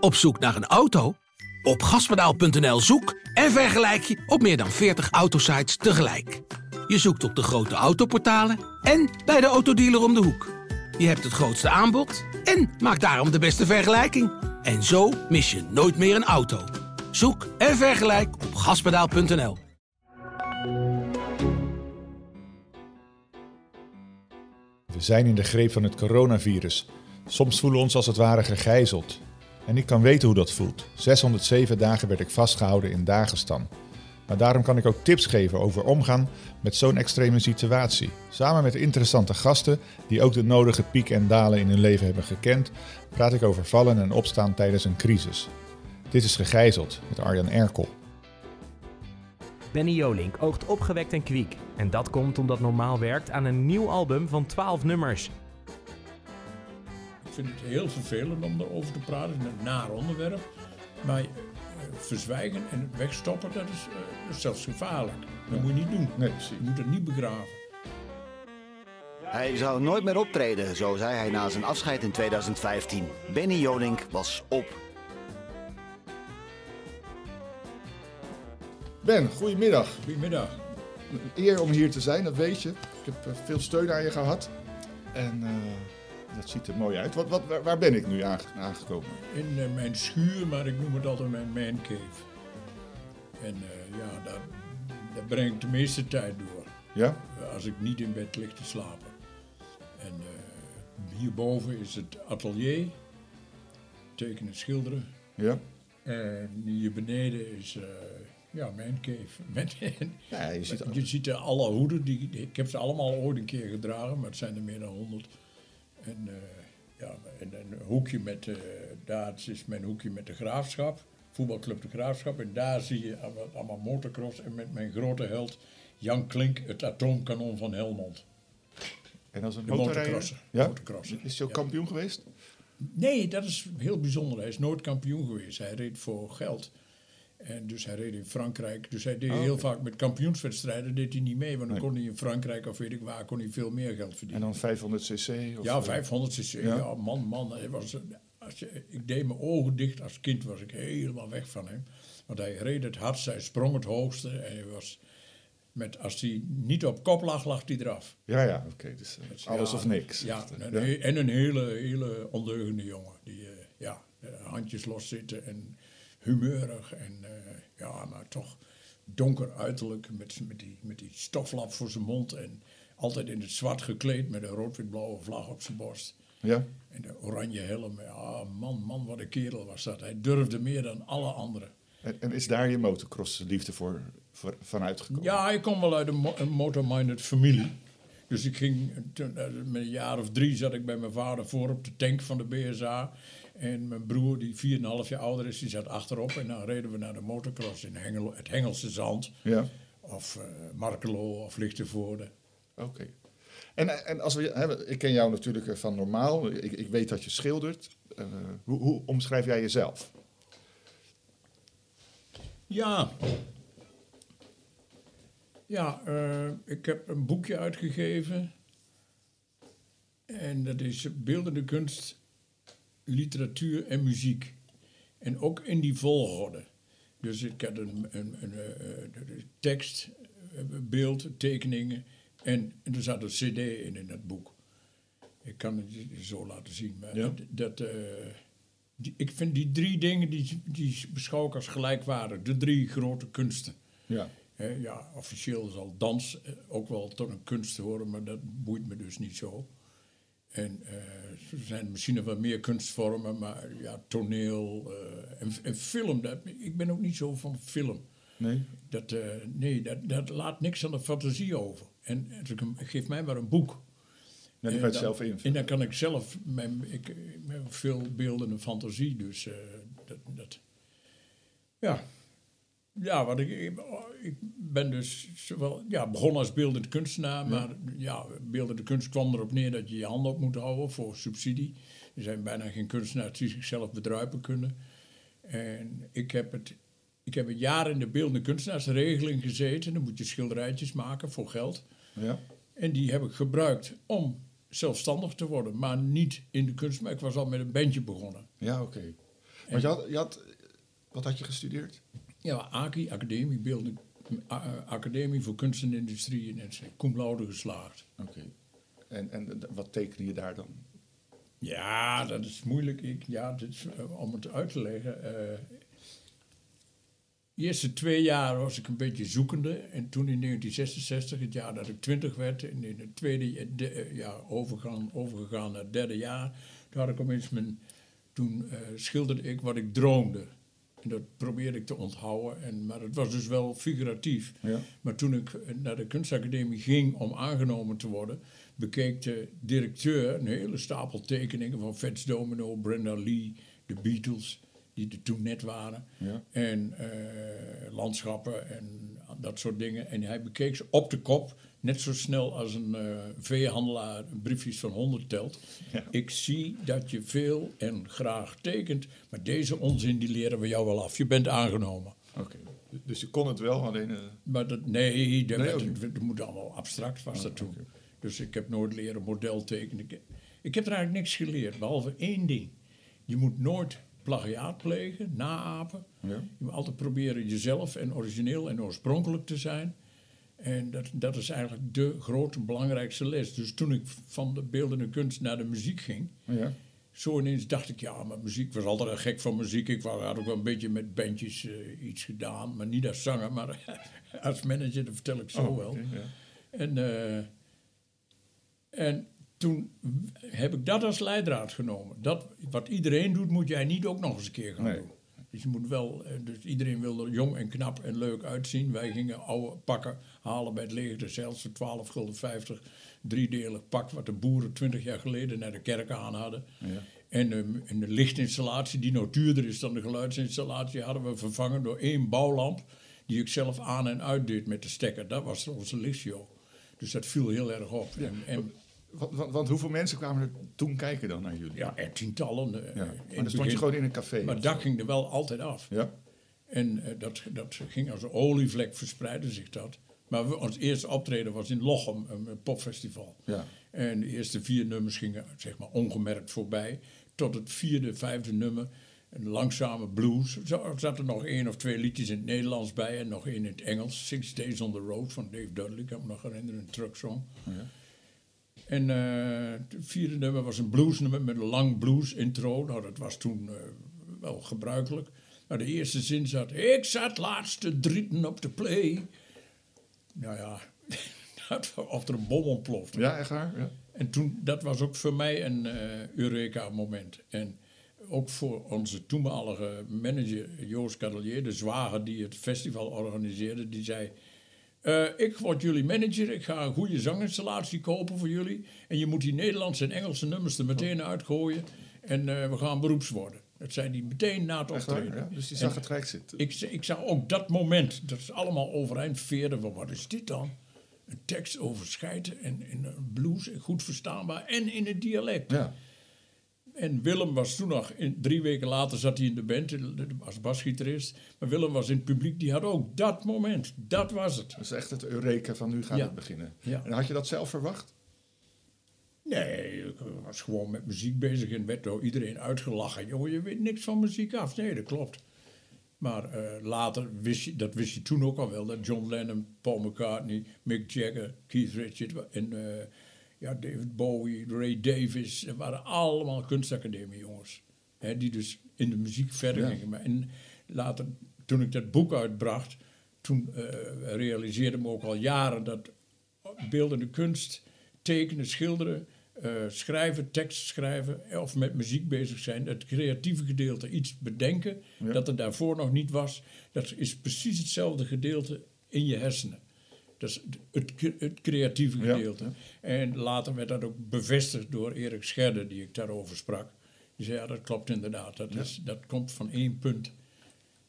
Op zoek naar een auto? Op gaspedaal.nl zoek en vergelijk je op meer dan 40 autosites tegelijk. Je zoekt op de grote autoportalen en bij de autodealer om de hoek. Je hebt het grootste aanbod en maakt daarom de beste vergelijking. En zo mis je nooit meer een auto. Zoek en vergelijk op gaspedaal.nl. We zijn in de greep van het coronavirus. Soms voelen we ons als het ware gegijzeld. En ik kan weten hoe dat voelt. 607 dagen werd ik vastgehouden in Dagestan. Maar daarom kan ik ook tips geven over omgaan met zo'n extreme situatie. Samen met interessante gasten die ook de nodige pieken en dalen in hun leven hebben gekend, praat ik over vallen en opstaan tijdens een crisis. Dit is Gegijzeld met Arjan Erkel. Benny Jolink oogt opgewekt en kwiek. En dat komt omdat Normaal werkt aan een nieuw album van 12 nummers. Ik vind het heel vervelend om erover te praten. Het is een naar onderwerp. Maar eh, verzwijgen en het wegstoppen, dat is, eh, dat is zelfs gevaarlijk. Dat moet je niet doen. Nee, precies. Je moet het niet begraven. Hij zou nooit meer optreden, zo zei hij na zijn afscheid in 2015. Benny Jolink was op. Ben, goedemiddag. Goedemiddag. Eer om hier te zijn, dat weet je. Ik heb eh, veel steun aan je gehad. En eh, dat ziet er mooi uit. Wat, wat, waar, waar ben ik nu aange- aangekomen? In eh, mijn schuur, maar ik noem het altijd mijn man cave. En eh, ja, daar, daar breng ik de meeste tijd door. Ja? Als ik niet in bed lig te slapen. En eh, hierboven is het atelier. Tekenen, schilderen. Ja? En hier beneden is ja, mijn cave. Met, Ja, je ziet je ziet alle hoeden, die, die- ik heb ze allemaal ooit een keer gedragen, maar het zijn er meer dan honderd. En, eh, ja, en een hoekje met, eh, daar is mijn hoekje met de graafschap, voetbalclub de graafschap. En daar zie je allemaal, allemaal motocross en met mijn grote held Jan Klink, het atoomkanon van Helmond. En als een De. Ja? Motocrosser, Is hij ook ja. kampioen geweest? Nee, dat is heel bijzonder. Hij is nooit kampioen geweest. Hij reed voor geld. En dus hij reed in Frankrijk. Dus hij deed Oh, heel vaak met kampioenswedstrijden deed hij niet mee. Want dan Nee. kon hij in Frankrijk of weet ik waar kon hij veel meer geld En verdienen. dan 500 cc? Of, ja, eh, 500 cc. Ja. Ja. man, man. Hij was, als je, ik deed mijn ogen dicht. Als kind was ik helemaal weg van hem. Want hij reed het hardst. Hij sprong het hoogste. En hij was... Met, als hij niet op kop lag, lag hij eraf. Ja, ja, oké. dus eh, Dus alles ja, of niks. Ja, en, ja. en een hele, hele ondeugende jongen. Die eh, ja, eh, handjes loszitten en humeurig. En eh, ja, maar toch donker uiterlijk met, met, die, met die stoflap voor zijn mond. En altijd in het zwart gekleed met een rood-wit-blauwe vlag op zijn borst. Ja? En de oranje helm. Ja, man, man, wat een kerel was dat. Hij durfde meer dan alle anderen. En, en is daar je motocross liefde voor, voor vanuit gekomen? Ja, ik kom wel uit een, mo- een motorminded familie. Dus ik ging, toen, eh, met een jaar of drie zat ik bij mijn vader voor op de tank van de BSA. En mijn broer, die 4,5 jaar ouder is, die zat achterop. En dan reden we naar de motocross in Hengelo, het Hengelse Zand. Ja? Of eh Markelo of Lichtenvoorde. Oké. En, en als we, hè, ik ken jou natuurlijk eh, van normaal. Ik, ik weet dat je schildert. Eh, hoe, hoe omschrijf jij jezelf? Ja. Ja, ik heb een boekje uitgegeven. En dat is beeldende kunst, literatuur en muziek. En ook in die volgorde. Dus ik had een, een, een, eh, eh, tekst, eh, beeld, tekeningen. En, en er zat een cd in in dat boek. Ik kan het zo laten zien. Maar Ja. dat, die, ik vind die drie dingen, die, die beschouw ik als gelijkwaardig. De drie grote kunsten. Ja. Ja, officieel zal dans ook wel tot een kunst horen, maar dat boeit me dus niet zo. En eh, er zijn misschien nog wel meer kunstvormen, maar ja, toneel eh, en, en film. Dat, ik ben ook niet zo van film. Nee? Dat, eh, nee, dat, dat laat niks aan de fantasie over. En ik mij maar een boek. En kan je het dan- zelf invullen. En dan kan ik zelf, mijn, ik, ik heb veel beeldende fantasie, dus eh, dat, dat, ja. Ja, wat ik, ik- ben dus zowel, ja, begonnen als beeldend kunstenaar, maar ja, beeldende kunst kwam erop neer dat je je handen op moet houden voor subsidie. Er zijn bijna geen kunstenaars die zichzelf bedruipen kunnen. En ik heb, het, ik heb een jaar in de beeldende kunstenaarsregeling gezeten. Dan moet je schilderijtjes maken voor geld. Ja. En die heb ik gebruikt om zelfstandig te worden. Maar niet in de kunst, maar ik was al met een bandje begonnen. Ja, oké. Want je had, je had, wat had je gestudeerd? Ja, AKI, Academie, Beeldend, A- A- Academie voor Kunst en Industrie en cum laude geslaagd. Oké. En, en wat tekende je daar dan? Ja, dat is moeilijk. Ik, ja, dit is, eh, om het uit te leggen. eh, de eerste twee jaar was ik een beetje zoekende. En toen in 1966, het jaar dat ik twintig werd, en in het tweede ja- de- eh, jaar overgaan, overgegaan naar het derde jaar, toen had ik opeens mijn, toen eh, schilderde ik wat ik droomde. En dat probeerde ik te onthouden, en, maar het was dus wel figuratief. Ja. Maar toen ik naar de kunstacademie ging om aangenomen te worden, bekeek de directeur een hele stapel tekeningen van Fats Domino, Brenda Lee, de Beatles, die er toen net waren. Ja. En eh, landschappen en dat soort dingen. En hij bekeek ze op de kop, net zo snel als een eh, veehandelaar briefjes van 100 telt. Ja. Ik zie dat je veel en graag tekent, maar deze onzin die leren we jou wel af. Je bent aangenomen. Oké. Dus je kon het wel, alleen... eh, Maar dat, nee, dat, Nee, werd- dat moet allemaal abstract was dat toen. oké. Dus ik heb nooit leren model tekenen. Ik, ik heb er eigenlijk niks geleerd, behalve één ding. Je moet nooit plagiaat plegen, naapen. Ja. Je moet altijd proberen jezelf en origineel en oorspronkelijk te zijn. En dat, dat is eigenlijk de grote, belangrijkste les. Dus toen ik van de beeldende kunst naar de muziek ging, ja. zo ineens dacht ik, ja, maar muziek was altijd een gek van muziek. Ik had ook wel een beetje met bandjes eh, iets gedaan, maar niet als zanger, maar als manager, dat vertel ik zo Oh, wel. ja. En, eh, en toen heb ik dat als leidraad genomen. Dat, wat iedereen doet, moet jij niet ook nog eens een keer gaan Nee. doen. Dus je moet wel, eh, dus iedereen wil er jong en knap en leuk uitzien. Wij gingen oude pakken halen bij het leger, zelfs voor 12 gulden 50. Driedelig pak wat de boeren 20 jaar geleden naar de kerk aan hadden. Ja. En, ehm, en de lichtinstallatie, die nog duurder is dan de geluidsinstallatie, hadden we vervangen door één bouwlamp. Die ik zelf aan en uit deed met de stekker. Dat was onze lichtshow. Dus dat viel heel erg op. En, en Want, want, want hoeveel mensen kwamen er toen kijken dan naar jullie? ja, er tientallen. eh, Ja. Maar dan stond je gewoon in een café. Maar dat ging er wel altijd af. Ja? En eh, dat, dat ging als een olievlek verspreidde zich dat. Maar we, ons eerste optreden was in Lochem, een popfestival. Ja. En de eerste vier nummers gingen zeg maar ongemerkt voorbij. Tot het vierde, vijfde nummer, een langzame blues. Er nog één of twee liedjes in het Nederlands bij en nog één in het Engels. Six Days on the Road van Dave Dudley, ik kan me nog herinneren, een trucksong. En eh, het vierde nummer was een bluesnummer met een lang blues intro. Nou, dat was toen eh, wel gebruikelijk. Maar de eerste zin zat... Ik zat laatst te drieten op de play. Nou ja, dat- of er een bom ontploft. Ja, echt waar? Ja. En toen, dat was ook voor mij een eh, Eureka-moment. En ook voor onze toenmalige manager Joost Cadelier, de zwager die het festival organiseerde, die zei... eh, ik word jullie manager, ik ga een goede zanginstallatie kopen voor jullie. En je moet die Nederlandse en Engelse nummers er meteen uitgooien. En eh, we gaan beroeps worden. Dat zei hij meteen na het waar? optreden. Ja? Dus die En- zag het rijk zitten. ik, ik zag ook dat moment, dat is allemaal overeind veerde van wat is dit dan? Een tekst over scheiden en in een blues, goed verstaanbaar en in het dialect. Ja. En Willem was toen nog, in, drie weken later zat hij in de band als basgitarist. Maar Willem was in het publiek, die had ook dat moment. Dat was het. Dat is echt het eureka van nu gaat Ja. het beginnen. Ja. En had je dat zelf verwacht? Nee, ik was gewoon met muziek bezig en werd door iedereen uitgelachen. Jongen, je weet niks van muziek af. Nee, dat klopt. Maar eh, later wist je, dat wist je toen ook al wel, dat John Lennon, Paul McCartney, Mick Jagger, Keith Richards en eh, ja, David Bowie, Ray Davis, dat waren allemaal kunstacademie jongens. Hè, die dus in de muziek verder Ja. gingen. Maar en later, toen ik dat boek uitbracht, toen eh, realiseerde me ook al jaren dat beeldende kunst, tekenen, schilderen, eh, schrijven, tekst schrijven eh, of met muziek bezig zijn, het creatieve gedeelte, iets bedenken Ja. dat er daarvoor nog niet was, dat is precies hetzelfde gedeelte in je hersenen. Dat is het, het creatieve gedeelte. ja. En later werd dat ook bevestigd door Erik Scherder, die ik daarover sprak. Die zei, ja, dat klopt inderdaad. Dat, is, dat komt van één punt.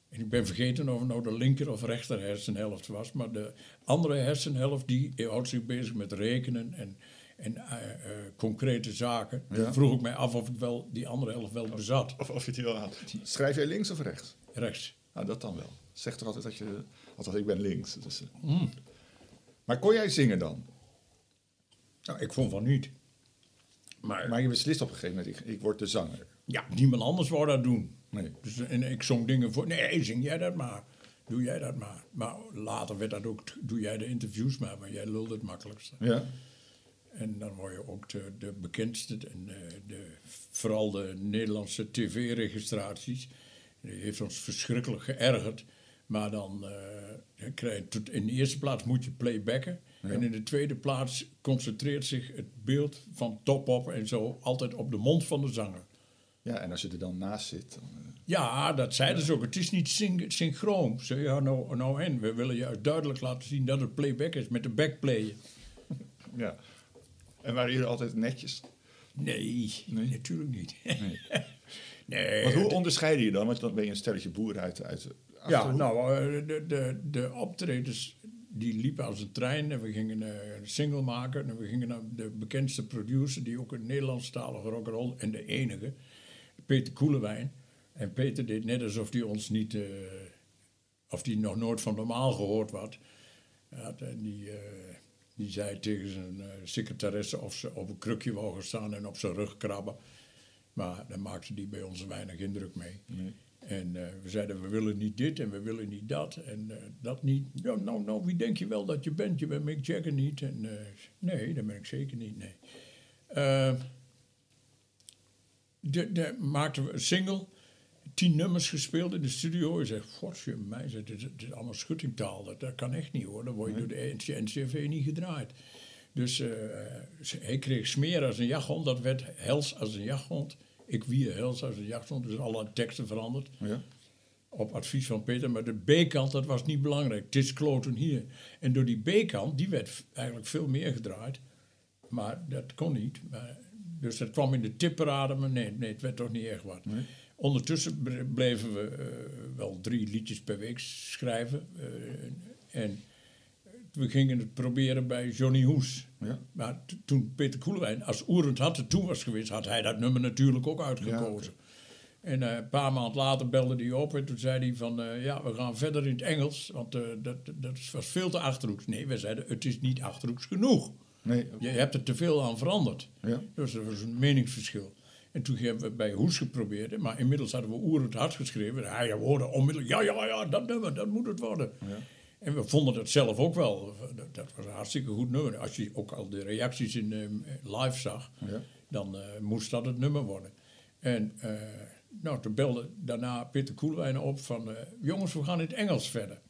En ik ben vergeten of het nou de linker of rechter hersenhelft was. Maar de andere hersenhelft die houdt zich bezig met rekenen en, en eh, eh, concrete zaken. Ja. Toen vroeg ik mij af of ik wel die andere helft wel bezat. Of, of je het wel had. Schrijf jij links of rechts? Rechts. Nou, dat dan wel. Zeg toch altijd dat je... Althans, ik ben links. Dus, eh. Mm. Maar kon jij zingen dan? Nou, ik vond van niet. Maar, Maar je beslist op een gegeven moment, ik, ik word de zanger. ja, niemand anders wou dat doen. Nee. Dus, en ik zong dingen voor. Nee, zing jij dat maar. Doe jij dat maar. Maar later werd dat ook. Doe jij de interviews maar, maar jij lult het makkelijkste. Ja. En dan word je ook de, de bekendste. En de, de, vooral de Nederlandse tv-registraties. Die heeft ons verschrikkelijk geërgerd. Maar dan, uh, dan krijg je in de eerste plaats moet je playbacken. Ja. En in de tweede plaats concentreert zich het beeld van top op en zo altijd op de mond van de zanger. Ja, en als je er dan naast zit. Dan, eh, Ja, dat zeiden ze ook. Het is niet syn synchroon. Ze ja, nou, nou en. We willen juist duidelijk laten zien dat het playback is met de backplayen. ja. En waren jullie altijd netjes? Nee, Nee? natuurlijk niet. Nee. nee. Want hoe onderscheiden je dan? Want dan ben je een stelletje boer uit, uit Ja, nou, eh, de, de, de optredens die liepen als een trein. En we gingen eh, een single maken. En we gingen naar de bekendste producer, die ook een Nederlandstalige rock'n'roll en de enige, Peter Koelewijn. En Peter deed net alsof hij ons niet, eh, of hij nog nooit van normaal gehoord had. En die, die zei tegen zijn secretaresse of ze op een krukje wou gaan staan en op zijn rug krabben. Maar daar maakte die bij ons weinig indruk mee. Nee. En eh, we zeiden, we willen niet dit en we willen niet dat en eh, dat niet. Ja, nou, nou, wie denk je wel dat je bent? Je bent Mick Jagger niet. En, eh, nee, dat ben ik zeker niet, nee. De, de, maakten we een single, tien nummers gespeeld in de studio. Je zegt, godsje, mij, dit, dit is allemaal schuttingtaal. Dat, dat kan echt niet hoor, dan word je door de NCV niet gedraaid. Dus hij kreeg smeer als een jachthond, dat werd hels als een jachthond. Ik wie hels als een jachthond, dus alle teksten veranderd. Ja. Op advies van Peter, maar de B-kant, dat was niet belangrijk. Het is kloten hier. En door die B-kant, die werd eigenlijk veel meer gedraaid. Maar dat kon niet. Maar, dus dat kwam in de tipparade, maar nee, nee, het werd toch niet echt wat. Ondertussen ble- bleven we eh, wel drie liedjes per week schrijven. eh, en we gingen het proberen bij Johnny Hoes. Ja. Maar toen Peter Koelewijn als Oerend had er toe was geweest, had hij dat nummer natuurlijk ook uitgekozen. En eh, een paar maanden later belde hij op en toen zei hij van... eh, ja, we gaan verder in het Engels, want eh, dat, dat was veel te Achterhoeks. Nee, we zeiden, het is niet Achterhoeks genoeg. Nee, Je hebt er te veel aan veranderd. Ja. Dus dat was een meningsverschil. En toen hebben we bij Hoes geprobeerd, maar inmiddels hadden we Oerend hard geschreven. Hij ja, we hoorden onmiddellijk, ja, ja, ja, dat nummer, dat moet het worden. En we vonden dat zelf ook wel. Dat, dat was een hartstikke goed nummer. Als je ook al de reacties in eh, live zag, Ja. dan eh, moest dat het nummer worden. En eh, nou, toen belde daarna Peter Koelwijn op van... eh, jongens, we gaan in het Engels verder.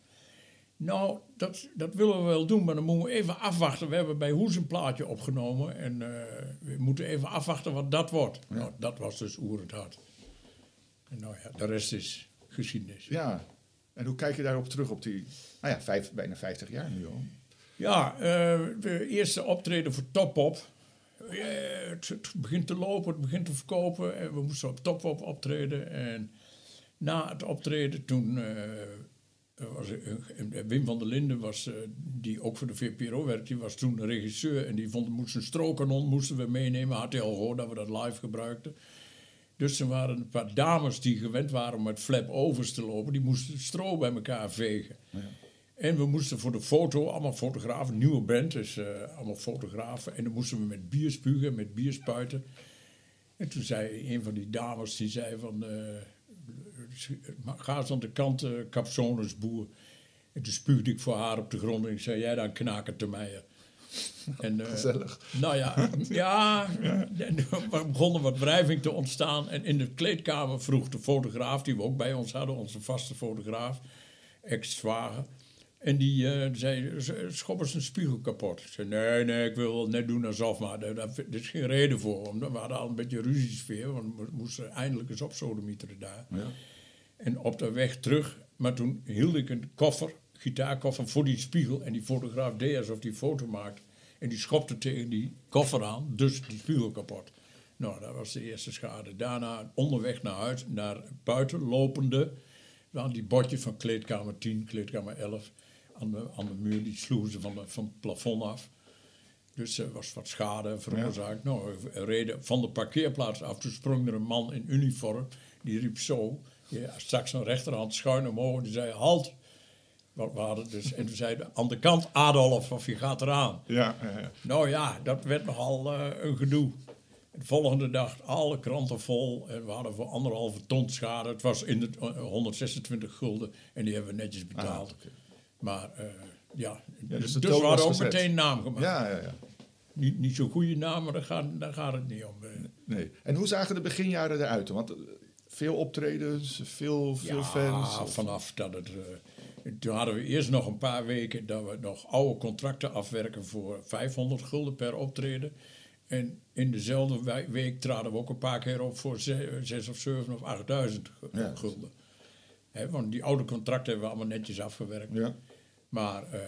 Nou, dat, dat willen we wel doen, maar dan moeten we even afwachten. We hebben bij Hoes een plaatje opgenomen en we moeten even afwachten wat dat wordt. Nou, dat was dus Oerend Hart. En nou ja, de rest is geschiedenis. Ja. En hoe kijk je daarop terug op die, nou ja, bijna 50 jaar nu al? Ja, eh, de eerste optreden voor Topop. Eh, het, begint te lopen, het begint te verkopen. En we moesten op Topop optreden. En na het optreden, toen eh, was Wim van der Linden, was, die ook voor de VPRO werkte, die was toen regisseur. En die vond, moest een strookkanon moesten we meenemen. Had hij dat we dat live gebruikten. Dus er waren een paar dames die gewend waren om met flap overs te lopen. Die moesten stro bij elkaar vegen. En we moesten voor de foto, allemaal fotografen, nieuwe band, dus eh, allemaal fotografen. En dan moesten we met bier spugen, met bier spuiten. En toen zei een van die dames, die zei van... eh, ga eens aan de kant, boer. En toen spuugde ik voor haar op de grond en ik zei, jij dan knaken te mij. En, eh, Gezellig. nou ja, ja, er begon er wat wrijving te ontstaan. En in de kleedkamer vroeg de fotograaf, die we ook bij ons hadden, onze vaste fotograaf, ex-zwager. En die eh, zei, "S- schop eens een spiegel kapot. Ik zei, nee, nee, ik wil wel net doen alsof, maar daar, daar is geen reden voor. Omdat we hadden al een beetje ruziesfeer, want we moesten eindelijk eens opsodemieteren daar. Ja. En op de weg terug, maar toen hield ik een koffer, gitaarkoffer, voor die spiegel. En die fotograaf deed alsof hij foto maakte. En die schopte tegen die koffer aan, dus die spiegel kapot. Nou, dat was de eerste schade. Daarna onderweg naar huis, naar buiten lopende. Aan die bordje van kleedkamer 10, kleedkamer 11. Aan de, aan de muur, die sloegen ze van, de, van het plafond af. Dus er was wat schade veroorzaakt. Nou, we reden van de parkeerplaats af. Toen sprong er een man in uniform. Die riep zo. Ja, straks zijn rechterhand schuin omhoog. Die zei, halt. Hadden dus, en toen zei hij, aan de kant Adolf, of je gaat eraan. Ja, ja, ja. Nou ja, dat werd nogal eh, een gedoe. De volgende dag alle kranten vol en we hadden voor anderhalve ton schade. Het was in de eh, 126 gulden en die hebben we netjes betaald. Ah, oké. Maar eh, ja, dus dus, de dus we hadden ook gezet. meteen naam gemaakt. Ja, ja, ja. Niet, niet zo'n goede naam, maar daar gaat, daar gaat het niet om. Nee. En hoe zagen de beginjaren eruit? Want veel optredens, veel, veel ja, fans. of- vanaf dat het... toen hadden we eerst nog een paar weken dat we nog oude contracten afwerken voor 500 gulden per optreden. En in dezelfde week traden we ook een paar keer op voor 6 of 7 of 8000 gu- Ja. gulden. Want die oude contracten hebben we allemaal netjes afgewerkt. Ja. Maar eh,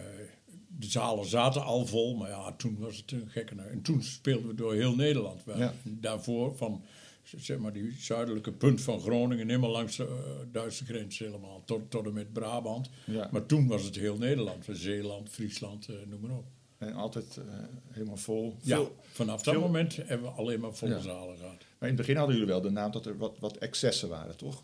de zalen zaten al vol, maar ja, toen was het een gekke. En toen speelden we door heel Nederland. Ja. Daarvoor van zeg maar die zuidelijke punt van Groningen, helemaal langs de eh, Duitse grens helemaal, tot, tot en met Brabant. Ja. Maar toen was het heel Nederland, van Zeeland, Friesland, eh, noem maar op. En altijd eh, helemaal vol. Ja, Veel- vanaf dat moment hebben we alleen maar volle Ja. zalen gehad. Maar in het begin hadden jullie wel de naam dat er wat, wat excessen waren, toch?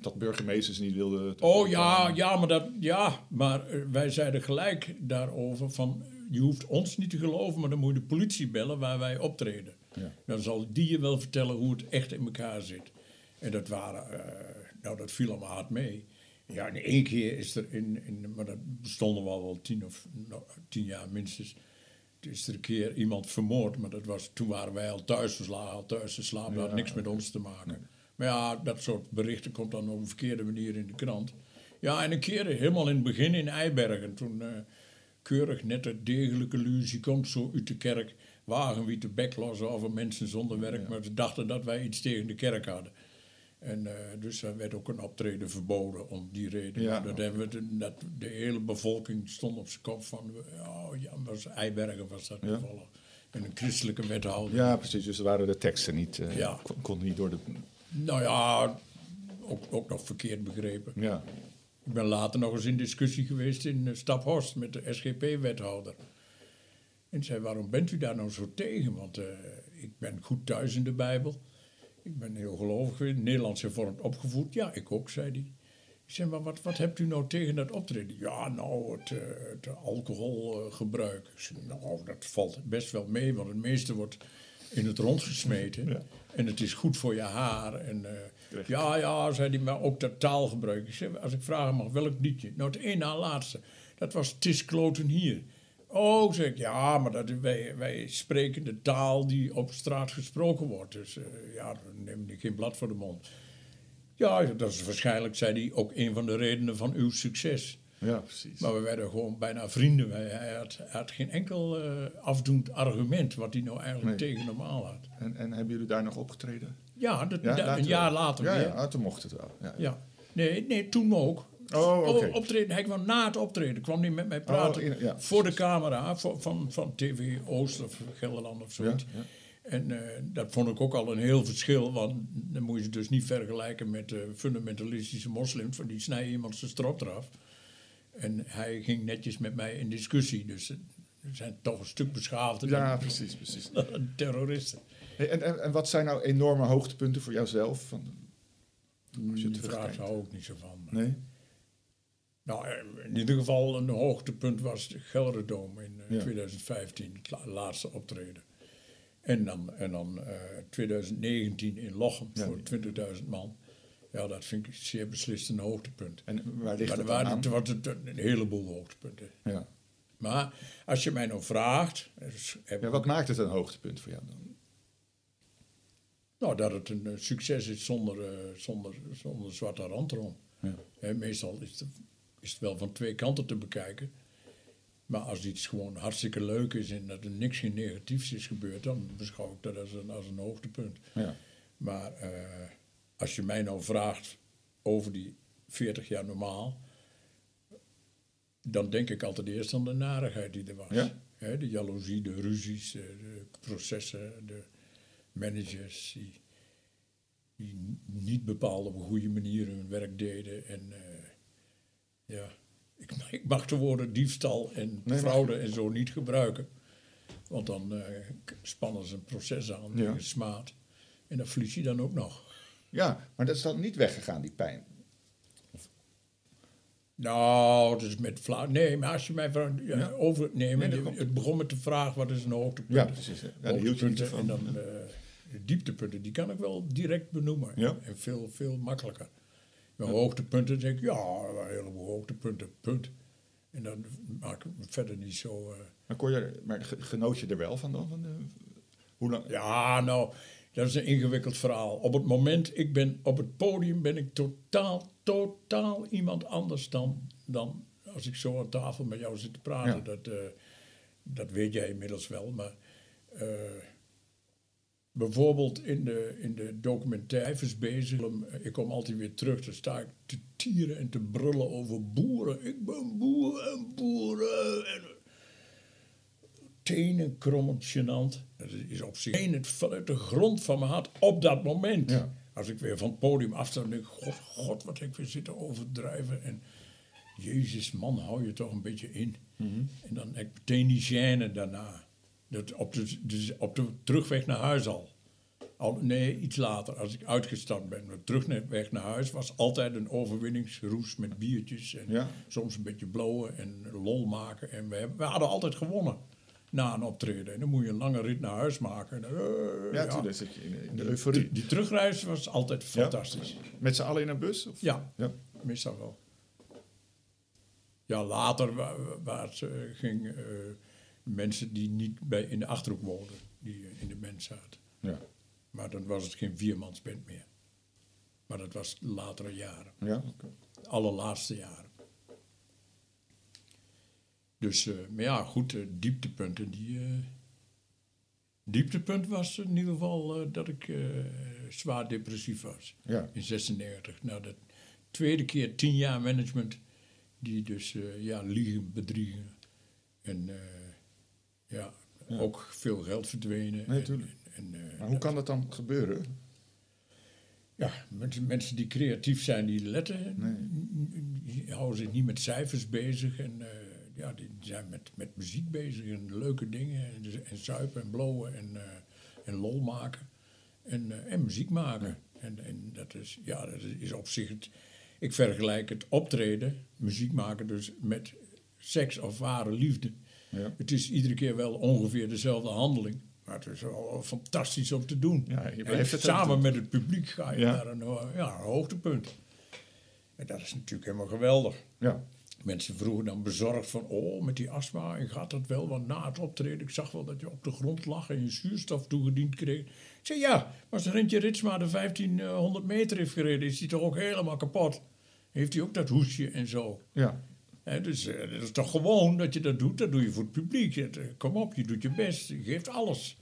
Dat burgemeesters niet wilden... Oh ja, ja, maar, dat, ja, maar eh, wij zeiden gelijk daarover van... je hoeft ons niet te geloven, maar dan moet je de politie bellen waar wij optreden. Dan zal die je wel vertellen hoe het echt in elkaar zit. En dat waren, eh, nou dat viel allemaal hard mee. Ja, in één keer is er in, in maar dat bestonden we al wel tien of nou, tien jaar minstens. Is er een keer iemand vermoord, maar dat was, toen waren wij al thuis, we al thuis te slapen, dat had niks met ons te maken. Maar ja, dat soort berichten komt dan op een verkeerde manier in de krant. Ja, en een keer helemaal in het begin in Eibergen, toen eh, keurig nette degelijke luzie komt zo uit de kerk, wagen wie te beklossen over mensen zonder werk, maar ze dachten dat wij iets tegen de kerk hadden. En eh, dus er werd ook een optreden verboden om die reden. Ja. Dat hebben we de, dat, de hele bevolking stond op zijn kop van, oh ja, was Eibergen was dat Ja. toevallig. En een christelijke wethouder. Ja, precies. Dus waren de teksten niet... eh Ja. kon, kon niet door de... Nou ja, ook, ook nog verkeerd begrepen. Ja. Ik ben later nog eens in discussie geweest in eh, Staphorst met de SGP-wethouder. En zei, waarom bent u daar nou zo tegen? Want eh, ik ben goed thuis in de Bijbel. Ik ben heel gelovig Nederlands hervormd opgevoed. Ja, ik ook, zei hij. Ik zei, maar wat, wat hebt u nou tegen dat optreden? Ja, nou, het, eh, het alcoholgebruik. Ik zei, nou, dat valt best wel mee, want het meeste wordt in het rond gesmeten. En het is goed voor je haar. En, eh, ja, ja, zei hij, maar ook dat taalgebruik. Ik zei, als ik vragen mag, welk liedje? Nou, het een na laatste. Dat was Tis Kloten hier. Oh, zeg ik, ja, maar dat, wij, wij spreken de taal die op straat gesproken wordt. Dus eh, ja, dan neem ik geen blad voor de mond. Ja, dat is waarschijnlijk, zei hij, ook een van de redenen van uw succes. Ja, precies. Maar we werden gewoon bijna vrienden. Hij had, hij had geen enkel eh, afdoend argument wat hij nou eigenlijk Nee. tegen normaal had. En, en hebben jullie daar nog opgetreden? Ja, dat, Ja, een jaar later ja. Ja, toen mocht het wel. Ja. Ja. Nee, nee, toen ook. Oh, optreden. Hij kwam na het optreden, kwam hij met mij praten. Oh, in- ja, voor de camera, voor- van, van TV Oost of Gelderland of zoiets. Ja, ja. En eh, dat vond ik ook al een heel verschil, want dan moet je het dus niet vergelijken met de fundamentalistische moslims, van die snijden iemand zijn strot eraf. En hij ging netjes met mij in discussie, dus eh, we zijn toch een stuk beschaafder Ja, precies, precies. dan terroristen. Hey, en, en, en wat zijn nou enorme hoogtepunten voor jouzelf? Van, als je Die vraag hou ik niet zo van. Nee? Nou, eh, in ieder geval een hoogtepunt was de Gelderdoom in eh, Ja. 2015, het la- laatste optreden. En dan, en dan eh, 2019 in Lochem Ja. voor 20.000 man. Ja, dat vind ik zeer beslist een hoogtepunt. En waar ligt Maar er waren aan? was het een heleboel hoogtepunten. Ja. Maar als je mij nou vraagt, dus ja, wat maakt het een hoogtepunt voor jou dan? nou, dat het een eh, succes is zonder, eh, zonder, zonder zwarte rand erom. Ja. Meestal is het, is het wel van twee kanten te bekijken. Maar als iets gewoon hartstikke leuk is en dat er niks geen negatiefs is gebeurd, dan beschouw ik dat als een, als een hoogtepunt. Ja. Maar eh, als je mij nou vraagt over die 40 jaar normaal, dan denk ik altijd eerst aan de narigheid die er was. Ja? De jaloezie, de ruzies, eh, de processen, de managers die, die niet bepaald op een goede manier hun werk deden. En eh, ja, ik, ik mag de woorden diefstal en fraude en zo niet gebruiken. Want dan eh, spannen ze een proces aan Ja. tegen smaad. En dat verlies je dan ook nog. ja, maar dat is dan niet weggegaan, die pijn. Nou, dus met vla Nee, maar als je mij vraagt, ja, Ja. over... Nee, maar komt- het begon met de vraag, wat is een hoogtepunt? Ja, precies. Ja, Hoogtepunten van. En dan, De dieptepunten, die kan ik wel direct benoemen. Ja. En veel, veel makkelijker. Mijn hoogtepunten denk ik, ja, een heleboel hoogtepunten, punt. En dan maak ik me verder niet zo... eh, Maar, kon je, maar ge- genoot je er wel van dan? Van de, hoe lang? Ja, nou, dat is een ingewikkeld verhaal. Op het moment, ik ben op het podium, ben ik totaal, totaal iemand anders dan, dan als ik zo aan tafel met jou zit te praten. Ja. Dat, eh, dat weet jij inmiddels wel, maar eh, bijvoorbeeld in de, in de documentaires bezig, ik kom altijd weer terug, dan sta ik te tieren en te brullen over boeren. Ik ben boer en boeren. En, tenen krommend gênant. Dat is op zich het vanuit de grond van mijn hart op dat moment. Ja. Als ik weer van het podium afsta, dan denk ik, god, god, wat heb ik weer zitten overdrijven. En jezus, man, hou je toch een beetje in. En dan heb ik meteen die gêne daarna. Dat op, de, de- op de terugweg naar huis al. al. Nee, iets later, als ik uitgestapt ben. Maar terugweg naar huis was altijd een overwinningsroes met biertjes. En Ja. soms een beetje blowen en lol maken. En we, hebben, we hadden altijd gewonnen na een optreden. En dan moet je een lange rit naar huis maken. En, eh, Ja, toen zit je in, in de euforie. die terugreis was altijd fantastisch. Met z'n allen in een bus? Of? Ja, ja. meestal wel. Ja, later wa- wa- waar het, eh, ging eh, mensen die niet bij, in de Achterhoek woonden, die eh, in de band zaten. Ja. Maar dan was het geen viermansband meer. Maar dat was latere jaren, Ja, de allerlaatste jaren. Dus, eh, maar ja, goed, eh, dieptepunten, die... dieptepunt was in ieder geval dat ik zwaar depressief was Ja. in 96. Nou, de tweede keer tien jaar management, die dus ja, liegen, bedriegen. En ja, ook veel geld verdwenen. Nee, En- eh, Maar hoe kan dat dan gebeuren? ja, mensen, mensen die creatief zijn, die letten, die houden zich niet met cijfers bezig. En eh, ja, die zijn met, met muziek bezig en leuke dingen. En, en zuipen en blowen en, eh, en lol maken. En, en muziek maken. En, en dat is, ja, dat is op zich het... Ik vergelijk het optreden, muziek maken dus met seks of ware liefde. Ja. Het is iedere keer wel ongeveer dezelfde handeling. Maar het is wel fantastisch om te doen. Ja, je En het samen doen. met het publiek ga je Ja. naar een, ho- ja, een hoogtepunt. En dat is natuurlijk helemaal geweldig. Ja. Mensen vroegen dan bezorgd van, oh, met die astma, en gaat dat wel? Want na het optreden, ik zag wel dat je op de grond lag en je zuurstof toegediend kreeg. Ik zei, ja, maar als Rentje Ritsma de 1500 meter heeft gereden, is hij toch ook helemaal kapot? Heeft hij ook dat hoesje en zo? Ja. Dus eh, dat is toch gewoon dat je dat doet. Dat doe je voor het publiek. Het, eh, kom op, je doet je best. Je geeft alles.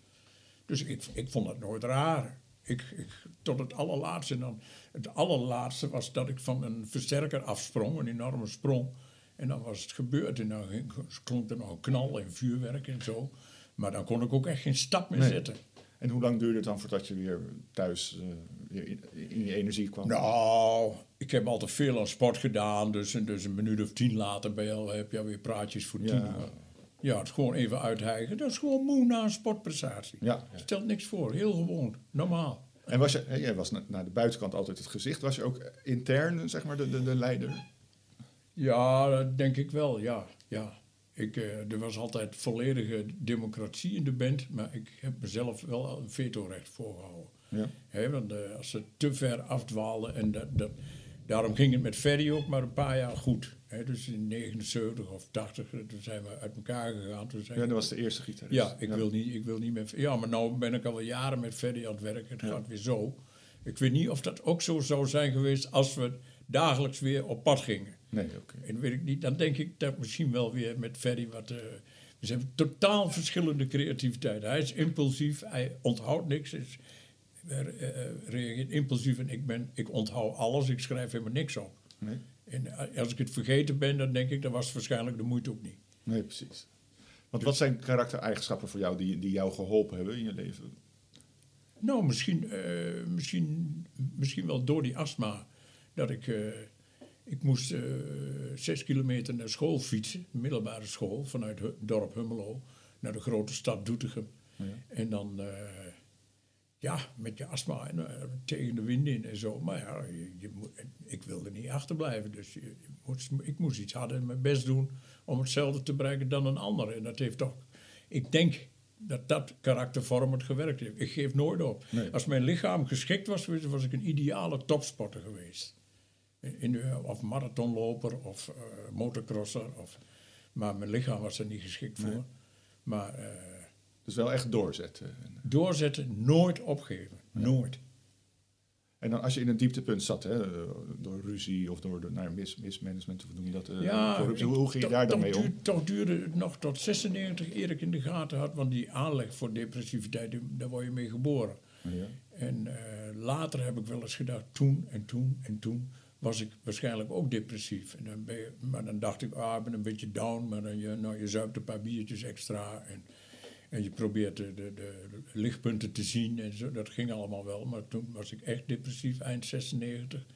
Dus ik, ik vond dat nooit raar. Ik, ik, tot het allerlaatste. En dan, het allerlaatste was dat ik van een versterker afsprong. Een enorme sprong. En dan was het gebeurd. En dan ging, klonk er nog een knal en vuurwerk en zo. Maar dan kon ik ook echt geen stap meer Nee. zetten. En hoe lang duurde het dan voordat je weer thuis eh, weer in, in je energie kwam? Nou, ik heb altijd veel aan sport gedaan. Dus, dus een minuut of tien later ben je al, heb je alweer praatjes voor Ja. tien. Ja, het gewoon even uithijgen. Dat is gewoon moe na een sportprestatie. Ja, ja. Stelt niks voor. Heel gewoon. Normaal. En was je, hè, jij was na- naar de buitenkant altijd het gezicht. Was je ook intern, zeg maar, de, de, de leider? Ja, dat denk ik wel. Ja, ja. Ik, eh, er was altijd volledige democratie in de band. Maar ik heb mezelf wel een vetorecht voorgehouden. Ja. Hè, want eh, als ze te ver afdwaalden. En dat, dat, daarom ging het met Ferry ook maar een paar jaar goed. Dus in 79 of 80, eh, toen zijn we uit elkaar gegaan. Toen zijn Ja, dat was de eerste gitarist. ja, ik, Wil niet, ik wil niet met... Ja, maar nou ben ik al jaren met Ferry aan het werken. Het gaat weer zo. Ik weet niet of dat ook zo zou zijn geweest als we dagelijks weer op pad gingen. Nee, oké. En weet ik niet, dan denk ik dat misschien wel weer met Ferry wat... eh we hebben totaal verschillende creativiteit. Hij is impulsief, hij onthoudt niks. Is, reageert impulsief en ik, ben, ik onthoud alles. Ik schrijf helemaal niks op. Nee, En als ik het vergeten ben, dan denk ik, dat was het waarschijnlijk de moeite ook niet. nee, precies. Want wat zijn karaktereigenschappen voor jou die, die jou geholpen hebben in je leven? Nou, misschien, eh, misschien, misschien wel door die astma. Dat ik, eh, ik moest eh, zes kilometer naar school fietsen, middelbare school, vanuit het dorp Hummelo naar de grote stad Doetinchem. En dan, eh, ja, met je astma en eh, tegen de wind in en zo. Maar ja, je, je moet, ik wilde niet achterblijven. Dus je, je moest, ik moest iets harder mijn best doen om hetzelfde te bereiken dan een ander. En dat heeft toch, ik denk dat dat karaktervormend gewerkt heeft. Ik geef nooit op. Nee. Als mijn lichaam geschikt was, was ik een ideale topsporter geweest. In de, of marathonloper of eh, motocrosser. Of, maar mijn lichaam was er niet geschikt voor. Nee. Maar eh, Dus wel echt doorzetten. En, doorzetten, nooit opgeven. Nooit. en dan als je in een dieptepunt zat, hè, eh, door ruzie of door, door nou, mis, mismanagement, of noem je dat? eh, corruptie, ik- hoe, ging je daar dan mee om? duur- toch duurde het nog tot 96 eer ik in de gaten had, want die aanleg voor depressiviteit, daar word je mee geboren. Ja. En eh, later heb ik wel eens gedacht, toen en toen en toen was ik waarschijnlijk ook depressief. En dan ben je, maar dan dacht ik, ah, ik ben een beetje down, maar dan je, nou, je zuipt een paar biertjes extra en, en je probeert de, de, de lichtpunten te zien en zo. Dat ging allemaal wel, maar toen was ik echt depressief, eind 96.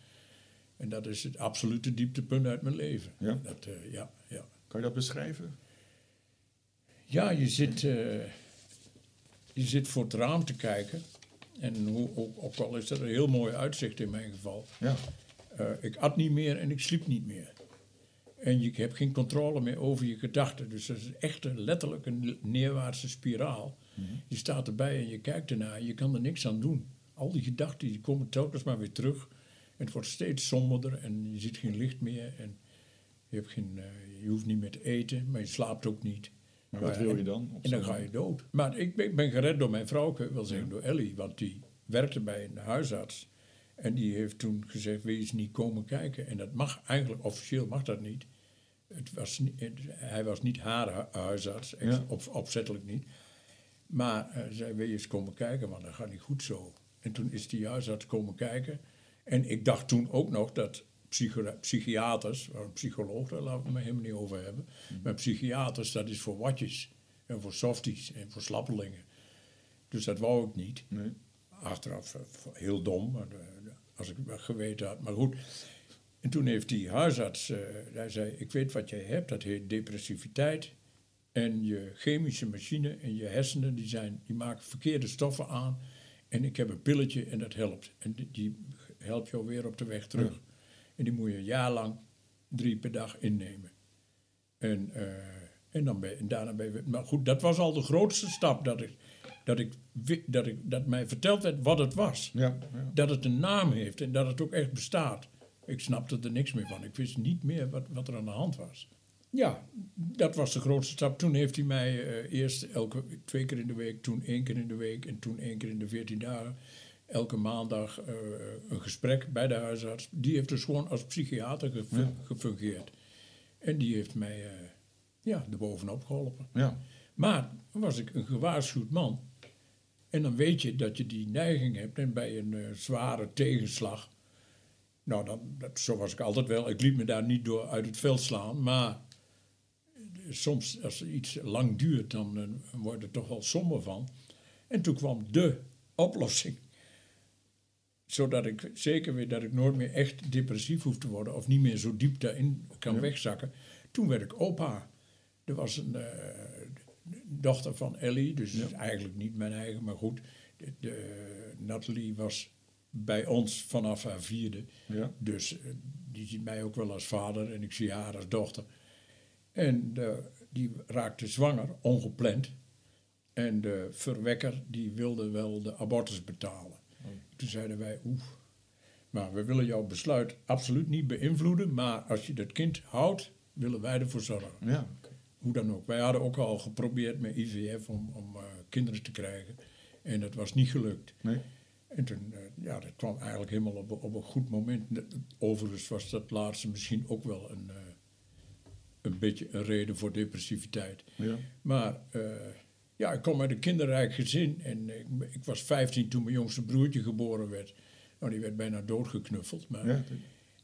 En dat is het absolute dieptepunt uit mijn leven. Ja? Dat, eh, ja, ja. Kan je dat beschrijven? Ja, je zit, eh, je zit voor het raam te kijken. En hoe, ook, ook al is dat een heel mooi uitzicht in mijn geval. Ja. Eh, ik at niet meer en ik sliep niet meer. En je hebt geen controle meer over je gedachten. Dus dat is echt een, letterlijk een neerwaartse spiraal. Je staat erbij en je kijkt ernaar. Je kan er niks aan doen. Al die gedachten die komen telkens maar weer terug. En het wordt steeds somberder en je ziet geen licht meer. En je, hebt geen, eh, je hoeft niet meer te eten, maar je slaapt ook niet. Maar wat wil je dan? En dan ga je dood. Maar ik ben, ik ben gered door mijn vrouw, ik wil zeggen door Ellie. Want die werkte bij een huisarts. En die heeft toen gezegd, wil je eens niet komen kijken? En dat mag eigenlijk, officieel mag dat niet. Het was niet het- hij was niet haar hu- huisarts, ex- Ja. op, opzettelijk niet. Maar eh zei, wil je eens komen kijken, want dat gaat niet goed zo. En toen is die huisarts komen kijken. En ik dacht toen ook nog dat psychiaters, een psycholoog, daar laten we het maar helemaal niet over hebben. Maar psychiaters, dat is voor watjes. En voor softies en voor slappelingen. Dus dat wou ik niet. Nee. Achteraf eh, heel dom, eh, als ik het geweten had. Maar goed. En toen heeft die huisarts, eh, hij zei, ik weet wat jij hebt, dat heet depressiviteit. En je chemische machine en je hersenen, die, zijn, die maken verkeerde stoffen aan. En ik heb een pilletje en dat helpt. En die, die helpt jou weer op de weg terug. En die moet je een jaar lang drie per dag innemen. En, eh, en, dan ben, en daarna ben je... Maar goed, dat was al de grootste stap dat ik... Dat, ik, dat, ik, dat mij verteld werd wat het was. Ja, ja. Dat het een naam heeft en dat het ook echt bestaat. Ik snapte er niks meer van. Ik wist niet meer wat, wat er aan de hand was. Ja, dat was de grootste stap. Toen heeft hij mij eh, eerst elke, twee keer in de week, toen één keer in de week en toen één keer in de veertien dagen, elke maandag eh, een gesprek bij de huisarts. Die heeft dus gewoon als psychiater gefu- gefungeerd. En die heeft mij eh ja, erbovenop geholpen. Ja. Maar dan was ik een gewaarschuwd man. En dan weet je dat je die neiging hebt. En bij een zware tegenslag. Nou, dan, dat, zo was ik altijd wel. Ik liet me daar niet door uit het veld slaan. Maar soms, als iets lang duurt, dan eh, word je er toch wel somber van. En toen kwam de oplossing. Zodat ik zeker weet dat ik nooit meer echt depressief hoef te worden. Of niet meer zo diep daarin kan wegzakken. Toen werd ik opa. Er was een eh, dochter van Ellie, dus eigenlijk niet mijn eigen, maar goed. De, de- Natalie was bij ons vanaf haar vierde. Ja. Dus eh, die ziet mij ook wel als vader en ik zie haar als dochter. En de- die raakte zwanger, ongepland. En de verwekker die wilde wel de abortus betalen. Toen zeiden wij, oeh, maar we willen jouw besluit absoluut niet beïnvloeden. Maar als je dat kind houdt, willen wij ervoor zorgen. Ja. Hoe dan ook. Wij hadden ook al geprobeerd met IVF om, om eh, kinderen te krijgen. En dat was niet gelukt. Nee. En toen, eh, ja, dat kwam eigenlijk helemaal op, op een goed moment. Overigens was dat laatste misschien ook wel een, eh, een beetje een reden voor depressiviteit. Ja. Maar eh, ja, ik kom uit een kinderrijk gezin. En ik, ik was 15 toen mijn jongste broertje geboren werd. Nou, die werd bijna doodgeknuffeld. Maar, Ja.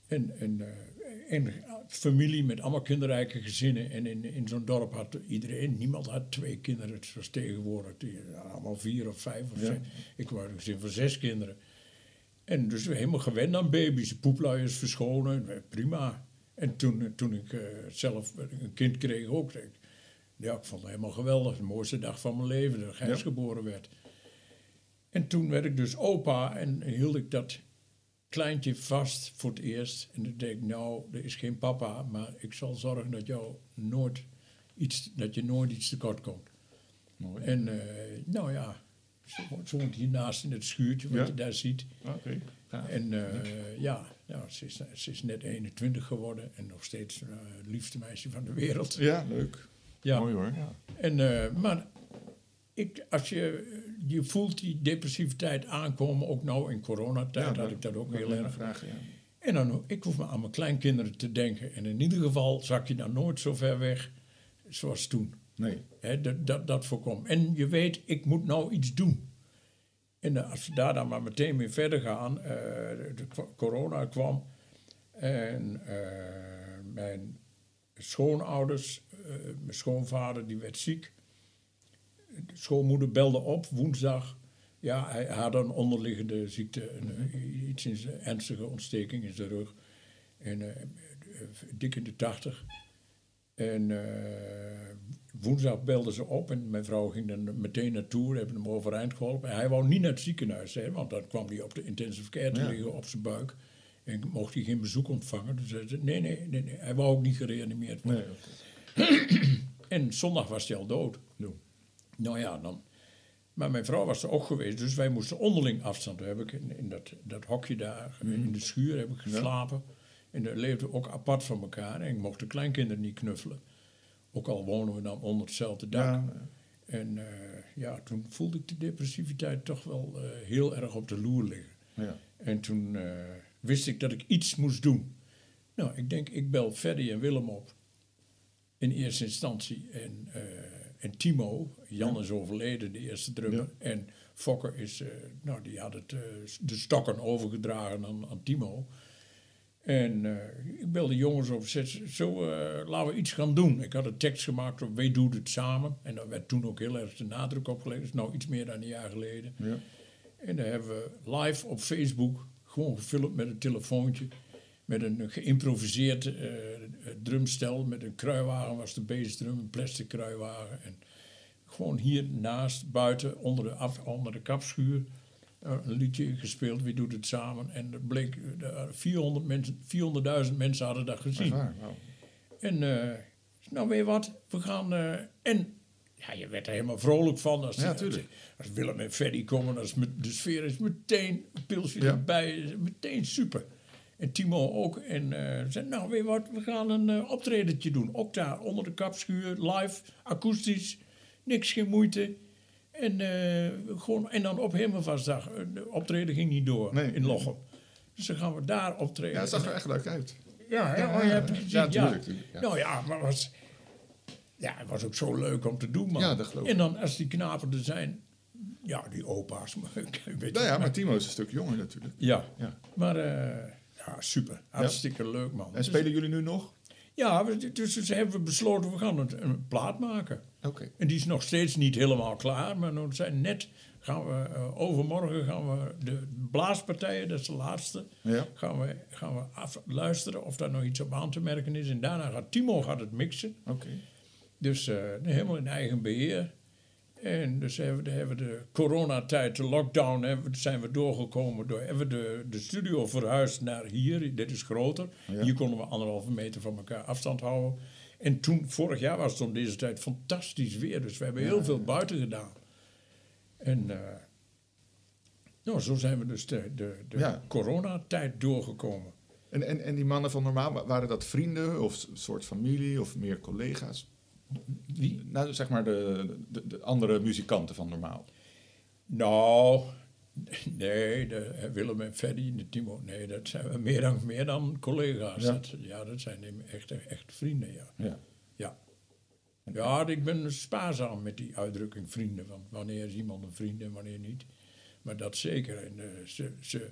en, en, en familie met allemaal kinderrijke gezinnen. En in, in zo'n dorp had iedereen, niemand had twee kinderen. Het was tegenwoordig allemaal vier of vijf of Ja. zes. Ik was een gezin van zes kinderen. En dus helemaal gewend aan baby's, poepluiers verschonen, eh, prima. En toen, eh, toen ik eh, zelf een kind kreeg ook, ik, ja, ik vond het helemaal geweldig. De mooiste dag van mijn leven, dat Gijs Ja. geboren werd. En toen werd ik dus opa en hield ik dat kleintje vast voor het eerst. En dacht ik, nou, er is geen papa, maar ik zal zorgen dat, jou nooit iets, dat je nooit iets tekort komt. Mooi. En eh, nou ja, ze, woont- hiernaast in het schuurtje, wat Ja. je daar ziet. Gaaf. En eh, ja, ja ze, is, ze is net 21 geworden en nog steeds eh, het liefste meisje van de wereld. Ja, leuk. Ja. Mooi hoor. Ja. En, eh, maar ik, als je, je voelt die depressiviteit aankomen, ook nou in coronatijd had ik dat ook heel erg. Ja. En dan, ik hoef maar aan mijn kleinkinderen te denken. En in ieder geval zak je dan nooit zo ver weg zoals toen. Nee. Dat, dat, dat voorkomt. En je weet, ik moet nou iets doen. En eh, als we daar dan maar meteen mee verder gaan, eh, de, de co- corona kwam en eh, mijn schoonouders, eh, mijn schoonvader die werd ziek. De schoonmoeder belde op woensdag. Ja, hij had een onderliggende ziekte, een, eh, iets in zijn ernstige ontsteking in zijn rug. En eh, dik in de tachtig. En woensdag belden ze op en mijn vrouw ging dan meteen naartoe, hebben hem overeind geholpen. En hij wou niet naar het ziekenhuis, hè, want dan kwam hij op de intensive care te Ja. liggen op zijn buik. En mocht hij geen bezoek ontvangen. Dus zei, nee, nee, nee, nee, hij wou ook niet gereanimeerd worden. Nee, En zondag was hij al dood. Nou ja, dan. Maar mijn vrouw was er ook geweest, dus wij moesten onderling afstand. Toen heb ik in, in dat, dat hokje daar, Mhm. in de schuur, heb ik geslapen. En daar leefden we ook apart van elkaar. En ik mocht de kleinkinderen niet knuffelen. Ook al wonen we dan onder hetzelfde dak. Ja, En eh, ja, toen voelde ik de depressiviteit toch wel eh, heel erg op de loer liggen. ja. En toen eh, wist ik dat ik iets moest doen. Nou, ik denk, ik bel Freddy en Willem op. In eerste instantie. En, eh, en Timo, Jan is overleden, de eerste drummer. En Fokker is, eh, nou, die had het, eh, de stokken overgedragen aan, aan Timo. En eh, ik belde jongens op, zo laten we iets gaan doen. Ik had een tekst gemaakt op Wij doen het samen. En daar werd toen ook heel erg de nadruk op gelegd. Dat is nou iets meer dan een jaar geleden. Ja. En daar hebben we live op Facebook gewoon gefilmd met een telefoontje. Met een geïmproviseerd eh, drumstel. Met een kruiwagen was de bassdrum, een plastic kruiwagen. En gewoon hier naast, buiten, onder de, af, onder de kapschuur. eh, een liedje gespeeld, wie doet het samen. En er bleek, eh, 400 mensen, 400.000 mensen hadden dat gezien. waar, wauw. En eh, nou weet je wat, we gaan... eh, en ja, je werd er helemaal vrolijk van. Als, Ja, als- Willem en Freddy komen, als met, de sfeer is meteen een pilsje Ja. erbij, meteen super. En Timo ook. En eh zei, nou weet wat, we gaan een eh optredentje doen. Ook daar, onder de kapschuur, live, akoestisch, niks, geen moeite. En, eh, gewoon, en dan op Hemelvastdag, de optreden ging niet door Nee. in Lochem. Dus dan gaan we daar optreden. Ja, het zag er echt leuk uit. Ja, hè? Ja, oh, je hebt het gezien. ja, Ja, tuurlijk, tuurlijk, ja. Nou ja, maar was, ja, het was ook zo leuk om te doen, man. Ja, dat geloof ik. En dan als die knapen er zijn, ja, die opa's. Maar, weet Nou ja, maar Timo is een stuk jonger natuurlijk. ja. Ja. maar ja, super. Hartstikke leuk, man. En Dus- spelen jullie nu nog? ja, we- dus, dus hebben we besloten, we gaan een, een plaat maken. Oké. En die is nog steeds niet helemaal klaar, maar we zijn net, gaan we, eh, overmorgen gaan we de blaaspartijen, dat is de laatste, Ja. gaan we, gaan we af, luisteren of daar nog iets op aan te merken is. En daarna gaat Timo gaat het mixen. Oké. Dus eh, helemaal in eigen beheer. En dus hebben we, hebben we de coronatijd, de lockdown, hebben we, zijn we doorgekomen. Door, hebben we de, de studio verhuisd naar hier. Dit is groter. Ja. Hier konden we anderhalve meter van elkaar afstand houden. En toen, vorig jaar was het om deze tijd fantastisch weer. Dus we hebben heel veel buiten gedaan. En eh, nou, zo zijn we dus de, de, de coronatijd doorgekomen. En, en, en die mannen van Normaal, wa- waren dat vrienden of een soort familie of meer collega's? Wie? Nou, zeg maar de, de, de andere muzikanten van Normaal. Nou, nee, de, Willem en Freddy en de Timo, nee, dat zijn meer dan, meer dan collega's. Ja. Dat, ja, dat zijn echt, echt vrienden, ja. Ja. ja. Ja, ik ben spaarzaam met die uitdrukking vrienden. Want wanneer is iemand een vriend en wanneer niet. Maar dat zeker. En eh, ze, ze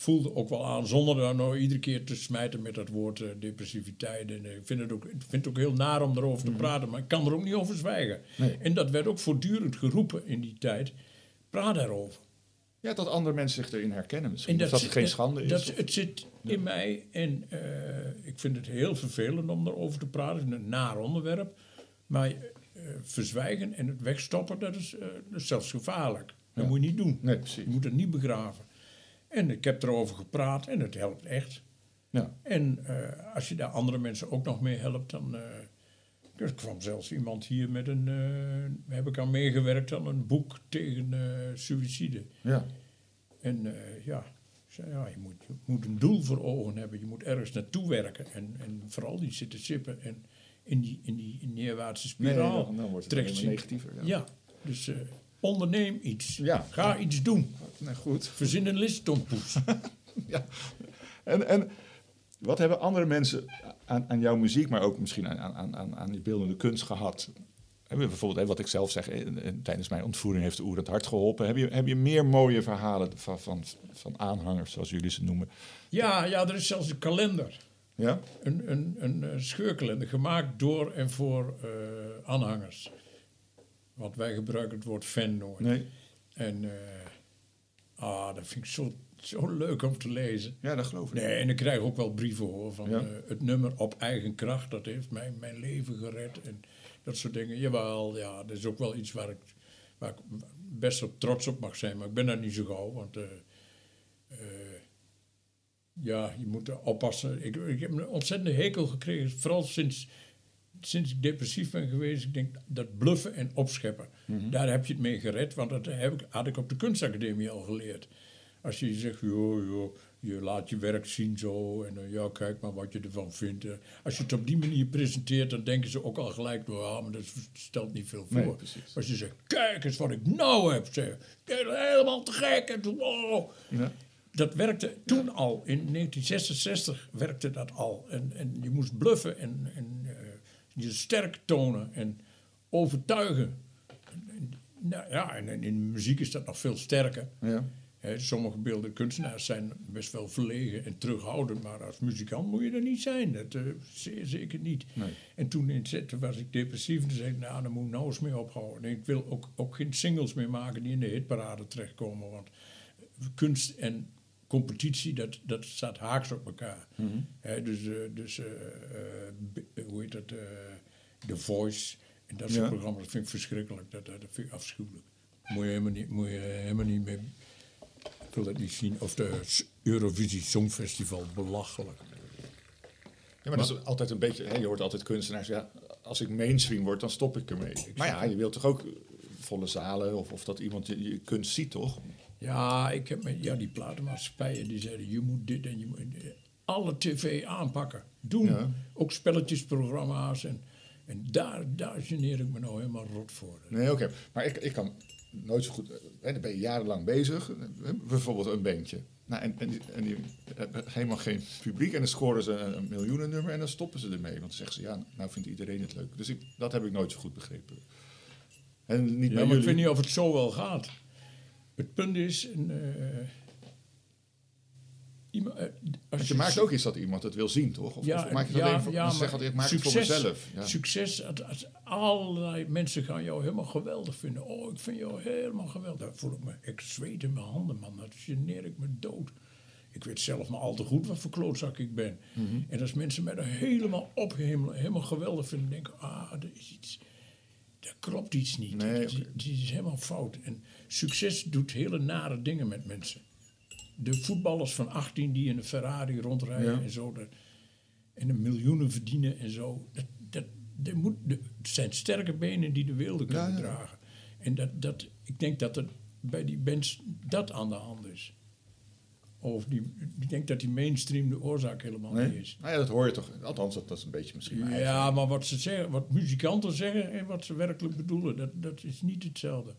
voelde ook wel aan, zonder daar nou iedere keer te smijten met dat woord eh, depressiviteit. En eh, ik vind het, ook, ik vind het ook heel naar om erover te praten, maar ik kan er ook niet over zwijgen. Nee. En dat werd ook voortdurend geroepen in die tijd. Praat daarover. ja, dat andere mensen zich erin herkennen misschien. En dat het geen dat- schande is. Dat, of- het zit in mij en eh, ik vind het heel vervelend om erover te praten. Het is een naar onderwerp. Maar verzwijgen en het wegstoppen, dat is, dat is zelfs gevaarlijk. Dat Ja. moet je niet doen. Nee, precies. Je moet het niet begraven. En ik heb erover gepraat en het helpt echt. ja. En eh, als je daar andere mensen ook nog mee helpt, dan, eh, Er kwam zelfs iemand hier met een, eh, heb ik aan meegewerkt aan een boek tegen suïcide. Ja. En ja, zei, ja je, moet, je moet een doel voor ogen hebben. Je moet ergens naartoe werken. En, en vooral die zitten sippen en in die, in die neerwaartse Nee, spiraal dan, dan wordt het negatiever. Ja, dus eh, onderneem iets. Ja. Ga iets doen. Nee, goed. Verzin een listtompoes. Ja. En, en wat hebben andere mensen aan, aan jouw muziek, maar ook misschien aan, aan, aan, aan die beeldende kunst gehad? Heb je bijvoorbeeld, hè, wat ik zelf zeg, eh, eh, tijdens mijn ontvoering heeft de Oer het hart geholpen. Heb je, heb je meer mooie verhalen van, van, van aanhangers, zoals jullie ze noemen? ja, ja, er is zelfs een kalender. Ja? Een, een, een eh, scheurkalender gemaakt door en voor aanhangers. Want wij gebruiken het woord fan nooit. Nee. En eh, ah, dat vind ik zo, zo leuk om te lezen. Ja, dat geloof ik. Nee, en ik krijg ook wel brieven hoor van Ja. eh, het nummer op eigen kracht. Dat heeft mij mijn leven gered. En dat soort dingen. Jawel, ja, dat is ook wel iets waar ik, waar ik best op trots op mag zijn. Maar ik ben daar niet zo gauw. Want eh, ja, je moet oppassen. Ik, ik heb een ontzettende hekel gekregen. Vooral sinds, sinds ik depressief ben geweest. Ik denk dat bluffen en opscheppen. Daar heb je het mee gered. Want dat heb ik, had ik op de kunstacademie al geleerd. Als je zegt, joh, joh, je laat je werk zien zo. En eh, ja, kijk maar wat je ervan vindt. eh. Als je het op die manier presenteert, dan denken ze ook al gelijk, ja, maar dat stelt niet veel voor. Nee. Als je zegt, kijk eens wat ik nou heb, zeg. Helemaal te gek. En, wow. Ja. Dat werkte toen al. In 1966 werkte dat al. En, en je moest bluffen en, en eh, je sterk tonen en overtuigen. En, en, nou ja, en, in muziek is dat nog veel sterker. Ja. Sommige beeldende kunstenaars zijn best wel verlegen en terughoudend, maar als muzikant moet je er niet zijn. Dat eh, zeer zeker niet. Nee. En toen, in, toen was ik depressief en toen zei ik, nou, daar moet ik nou eens mee ophouden. En ik wil ook, ook geen singles meer maken die in de hitparade terechtkomen, want kunst en competitie, dat, dat staat haaks op elkaar. Hè, dus eh, dus eh, eh, hoe heet dat, The Voice en dat soort Ja. programma's, dat vind ik verschrikkelijk. Dat, dat, vind ik afschuwelijk. Moet je helemaal niet, moet je helemaal niet mee... Ik wil dat niet zien. Of de Eurovisie Songfestival, belachelijk. Ja, maar dat is altijd een beetje, hè, je hoort altijd kunstenaars, ja, als ik mainstream word, dan stop ik ermee. Maar ja, je wilt toch ook volle zalen of, of dat iemand je, je kunst ziet, toch? Ja, ik heb met, ja, die platenmaatschappijen die zeiden, je moet dit en je moet... Alle tv aanpakken, doen. Ja. Ook spelletjesprogramma's. En, en daar, daar geneer ik me nou helemaal rot voor. Nee, oké. Maar ik, ik kan nooit zo goed, hè, dan ben je jarenlang bezig, hè, bijvoorbeeld een bandje. Nou, en, en, die, en die hebben helemaal geen publiek en dan scoren ze een, een miljoenennummer en dan stoppen ze ermee. Want dan zeggen ze, ja, nou vindt iedereen het leuk. Dus ik, dat heb ik nooit zo goed begrepen. En niet Ja, maar ik weet niet of het zo wel gaat. Het punt is... Een, eh, iemand, eh, als je maakt ook iets dat iemand het wil zien, toch? Of, of maak je het alleen voor, ja, zeg altijd, ik maak het voor mezelf. Ja. Succes, als, als allerlei mensen gaan jou helemaal geweldig vinden. Oh, ik vind jou helemaal geweldig. Dan voel ik me, ik zweet in mijn handen, man. Dat geneer ik me dood. Ik weet zelf maar al te goed wat voor klootzak ik ben. Mhm. En als mensen mij er helemaal ophemelen, helemaal geweldig vinden, denken, ah, er is iets, klopt iets niet. Nee, dit is helemaal fout. En succes doet hele nare dingen met mensen. De voetballers van 18 die in een Ferrari rondrijden Ja. en zo. Dat, en een miljoenen verdienen en zo. Dat, dat, dat moet, de, het zijn sterke benen die de wereld kunnen Ja, ja. dragen. En dat, dat, ik denk dat er bij die bands dat aan de hand is. Of die, ik denk dat die mainstream de oorzaak helemaal niet is. Nou ja, dat hoor je toch. Althans, dat, dat is een beetje misschien mijn eigen- Ja, maar wat ze zeggen, wat muzikanten zeggen en wat ze werkelijk bedoelen, dat, dat is niet hetzelfde.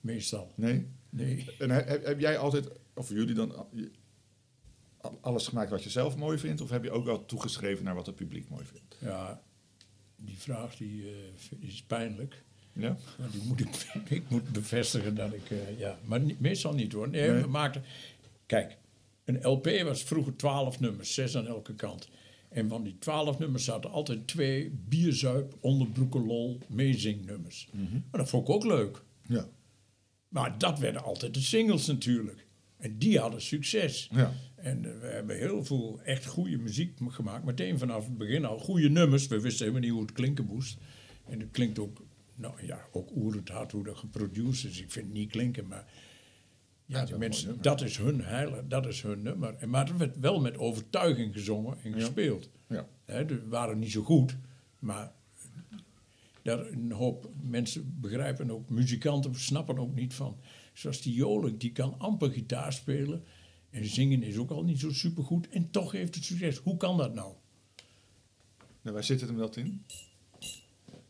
Meestal. Nee? Nee. En he- heb, heb jij altijd, of jullie dan, alles gemaakt wat je zelf mooi vindt? Of heb je ook wel toegeschreven naar wat het publiek mooi vindt? Ja, die vraag die, eh, is pijnlijk. Ja? Maar die moet ik, ik moet bevestigen dat ik... eh, ja, maar meestal niet hoor. Nee, Nee. We maakten, kijk, een LP was vroeger twaalf nummers, zes aan elke kant. En van die twaalf nummers zaten altijd twee bierzuip, onderbroeken lol, meezingnummers. Maar dat vond ik ook leuk. Ja. Maar dat werden altijd de singles natuurlijk. En die hadden succes. Ja. En eh, we hebben heel veel echt goede muziek gemaakt. Meteen vanaf het begin al. Goede nummers. We wisten helemaal niet hoe het klinken moest. En het klinkt ook, nou ja, ook oerend hard hoe dat geproduceerd is. Ik vind het niet klinken, maar... Ja, dat is dat is hun heilig, dat is hun nummer. En, maar het werd wel met overtuiging gezongen en gespeeld. Ja. Dus waren niet zo goed, maar daar een hoop mensen begrijpen ook, muzikanten snappen ook niet van. Zoals die Jolik, die kan amper gitaar spelen. En zingen is ook al niet zo supergoed. En toch heeft het succes. Hoe kan dat nou? Nou, waar zit het hem dat in?